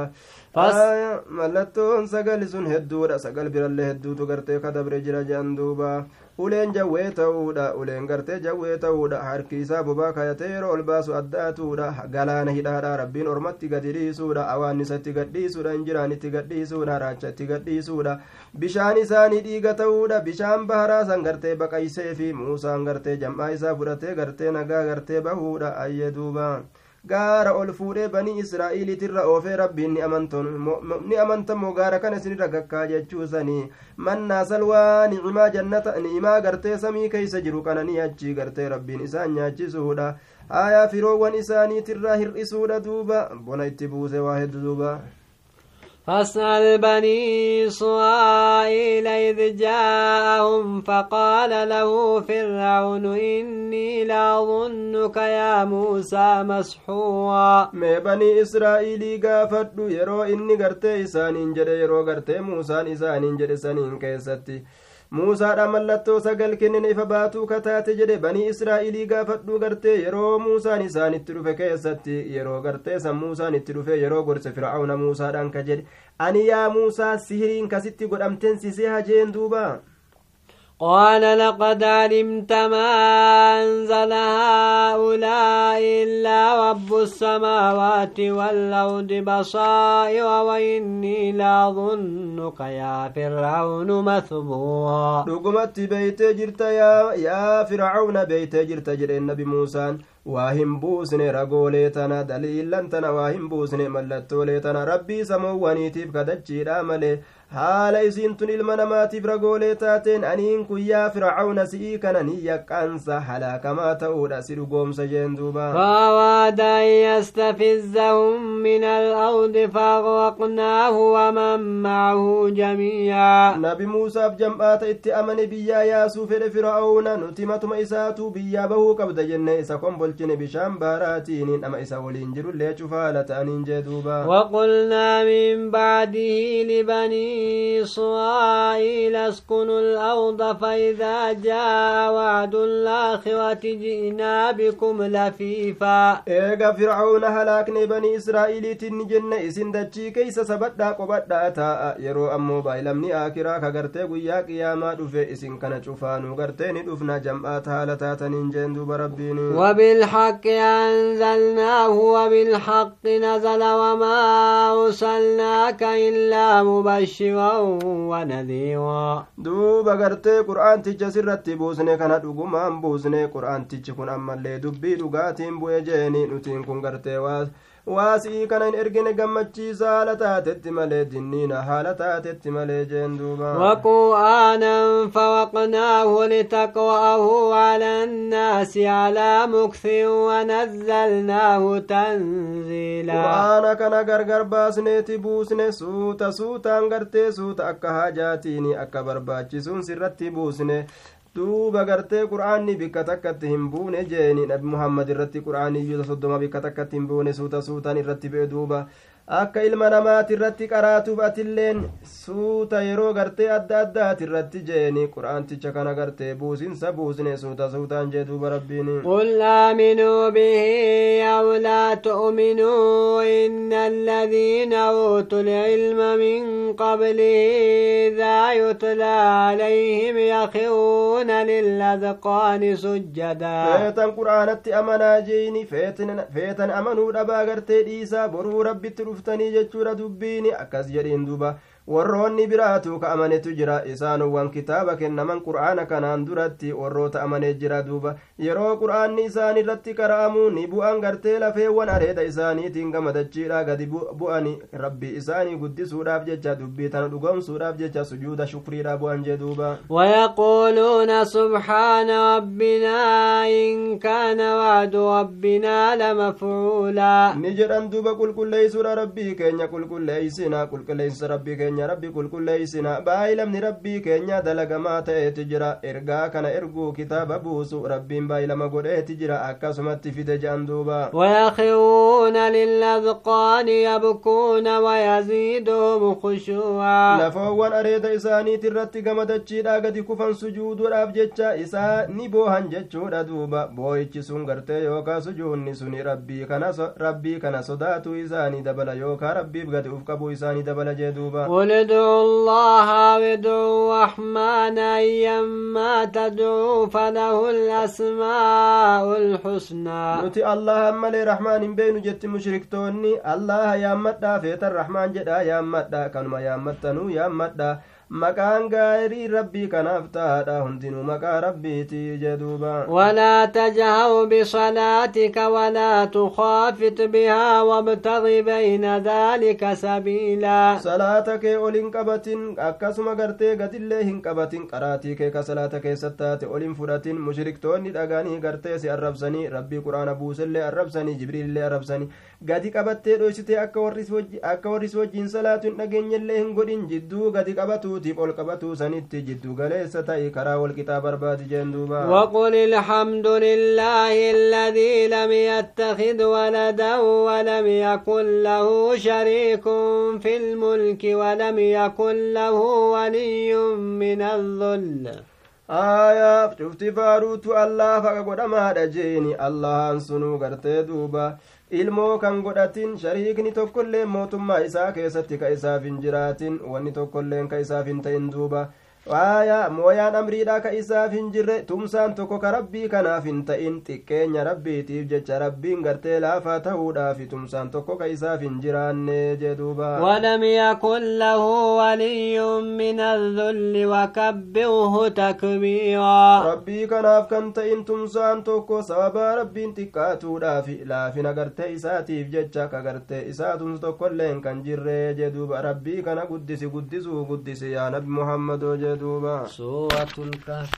mallattoon sagali sun hedduudha sagal birallee hedduutu gartee kadabre jira jean duuba uleen jawwee ta'uudha uleen gartee jawwee ta'uudha harki isaa bobaa kayatee yeroo ol baasu addaatuudha galaana hidhaadha rabbiin ormatti gadi dhiisuudha awaannisa itti gadhiisuudha injiraan itti gadhiisuudha raacha itti gadhiisuudha bishaan isaanii dhiiga ta'uudha bishaan baharaa san gartee baqaysee fi muusaan gartee jam'aa isaa fudhatee gartee nagaa gartee bahuudha ayye duuba gaara ol fuudhee banii israa'iiliitirra oofee rabbiin ni amantamoo gaara kana isinirra gakkaa jechuusanii mannaa salwaa ni'imaa jannata ni'imaa gartee samii keeysa jiru kana ni achii gartee rabbiin isaan nyaachisuudha aayaa firoowwan isaaniitirraa hir'isuudha duuba bona itti buuse waa heddu duuba فاسأل بني إسرائيل إذ جاءهم فقال له فرعون إني لأظنك يا موسى مسحورا. ما بني إسرائيل قافت يرو إني قرتي إسانين جد يرو قرتي موسى إسانين جد سنين كيستي muusaadha mallattoo sagal kennine ifa baatuu kataate jedhe banii israa'ilii gaafadhuu gartee yeroo muusaan isaanitti dhufe keessatti yeroo gartee san muusaan itti dhufe yeroo gorse fir'aawna muusaadhaan ka jedhe ani yaa muusaa sihiriin kasitti godhamteen sisee hajeen duuba قال لقد علمت ما أنزل هؤلاء إلا رب السماوات والأرض بصائر وإني لأظنك يا فرعون مثبورا. رقمت بيت جرت يا, يا فرعون بيت جرت جر النبي موسى. tana daliillan tana waa hin buusne mallattoolee tana rabbii samoowwaniitiif kadachiidha malee haala isiin tun ilma namaatiif ragoolee taateen aniin kun yaa fircauna si'ii kana ni yaqqaansa halaakamaa ta'uudha si dhugoomsa jeen duuba. فأراد أن يستفزهم من الأرض فأغرقناه ومن معه جميعا نبي موسى بجمعات اتأمن بيا ياسو فر فرعون نتمتم إساتو بيا بهو قبض جنة إسا قنبلچن بشام باراتين أما إسا ولين جرو اللي شفالة أنين جدوبا وقلنا من بعده لبني إسرائيل اسكنوا الأرض فإذا جاء وعد الآخرة جئنا بكم لفيفا. إيغا فرعون هلاكني بني إسرائيل تنجن إسن دجي كيس سبدا قبدا تاء يرو أمو بايلمني آكرا كغرتي قيا قياما دفع إسن كان شفانو غرتي ندفنا جمعات هالتا تنجن دوب ربيني وبالحق أنزلناه وبالحق نزل وما أرسلناك إلا مبشرا. ونذيرا duuba gartee qur'aanticha sirratti buusne kana dhugumaan buusne qur'aantichi kun ammallee dubbii dhugaatiin bu'e jeeni nutiin kun gartee waa waasii kana hin ergine gammachiisa haala taatetti malee dinniina haala taatetti malee jeen duuba. Waqu'aanan fawaqnaahu litaqwa'ahu ala annaasi alaa mukfin wanazzalnaahu tanziila. Qur'aana kana gargar baasneeti buusne suuta suutaan gartee suuta akka haajaatiin akka barbaachisuun sirratti buusne. Duuba gartee qur'aanni bikka takkatti hin buune jeeni nabi muhammad irratti qur'aaniyyuu soddoma bikka takkatti hin buune suuta suutaan irratti bu'e duuba akka ilma namaati irratti qaraatuuf atilleen suuta yeroo gartee adda addaati irratti jeeni qur'aanticha kana gartee buusinsa buusne suuta suutaan jee duuba rabbiin قل آمنوا به أو لا تؤمنوا إن الذين أوتوا العلم من قبله إذا يتلى عليهم يخرون للأذقان سجدا feetan qur'aanatti amanaa jeeni feetan amanuu dhabaa gartee dhiisaa boruu rabbitti dhuftanii jechuudha dubbiin akkas jedhiin duba warroonni biraatu ka amanetu jira isaanowwan kitaaba kennaman qur'aana kanaan duratti warroota amanee jira duuba yeroo qur'aanni isaan irratti qara'amu ni bu'an gartee lafeewwan areeda isaaniitiin gamadachiidha gadi bu'ani rabbii isaanii guddisuudhaaf jecha dubbii tana dhugoomsuudhaaf jecha sujuuda shukriidha bu'an jee duuba ويقولون سبحان ربنا إن كان وعد ربنا لمفعولا نجران دوبا قل كل ليسور ربي كينيا قل كل ليسنا ربي keenya rabbi qulqulleeysina baay'ilamni rabbii keenya dalagamaa ta'eeti jira ergaa kana erguu kitaaba buusu rabbiin baay'ilama godheeti jira akkasumatti fide je'an duuba ويخرون للأذقان يبكون ويزيدهم خشوعا areeda isaaniiti irratti gamadachiidha gadi kufan sujuuduudhaaf jecha isaa ni boohan jechuudha duuba boo'ichi sun gartee yookaa sujuunni suni rabbii kana sodaatu isaanii dabala yookaa rabbiif gadi uf qabuu isaanii dabala jee duuba قل ادعوا الله وادعوا الرحمن أيما تدعوا فله الأسماء الحسنى. نتي الله ملي رحمن بين جت مشركتوني الله يا مدى فيت الرحمن جدا يا مدى كانوا يا مدى يا مدى. Maqaan gaarii rabbii kanaaf tahaadha hundinuu maqaa rabbiiti jeduuba ولا تجهر بصلاتك ولا تخافت بها وابتغ بين ذلك سبيلا salaata kee ol hin qabatin akkasuma gartee gadillee hin qabatin qaraatii kee ka salaata keessatti taate ol hin fudhatin mushriktoonni dhagaanii gartee si arrabsanii rabbii quraana buusellee arrabsanii jibriillee arrabsanii gadi qabattee dhoysitee akka warris wajjiin salaatu hin dhageenyellee hin godhin jidduu gadi qabatuutiif ol qabatuu sanitti jiddu galeessa ta'i karaa wal qixaa barbaadi jeen duuba وقل الحمد لله الذي لم يتخذ ولدا ولم يكن له شريك في الملك ولم يكن له ولي من الذل aayaaf cufti faaruutu allah faqa godhamaadha jeeni allahan sunuu gartee duuba ilmoo kan godhatin shariikni tokkollee mootummaa isaa keessatti ka isaaf hin jiraatin wanni tokkolleen ka isaaf hin ta'in duuba waaya mooyaan amriidhaa ka isaaf hin jirre tumsaan tokko ka rabbii kanaaf hin ta'in xiqqeenya rabbiitiif jecha rabbiin gartee laafaa ta'uudhaaf tumsaan tokko ka isaaf hin jiraanne jeduuba. walam yakun lahu waliyyun min adhulli wakabbirhu takbiira rabbii kanaaf kan ta'in tumsaan tokko sababaa rabbiin xiqqaatuudhaaf laafina gartee isaatiif jecha ka gartee isaa tumsa tokkolleen kan jirre jeduuba. Rabbii kana guddisi guddisuu guddisi yaa nabi muhammadoo jedhu jeduuba سورة الكهف.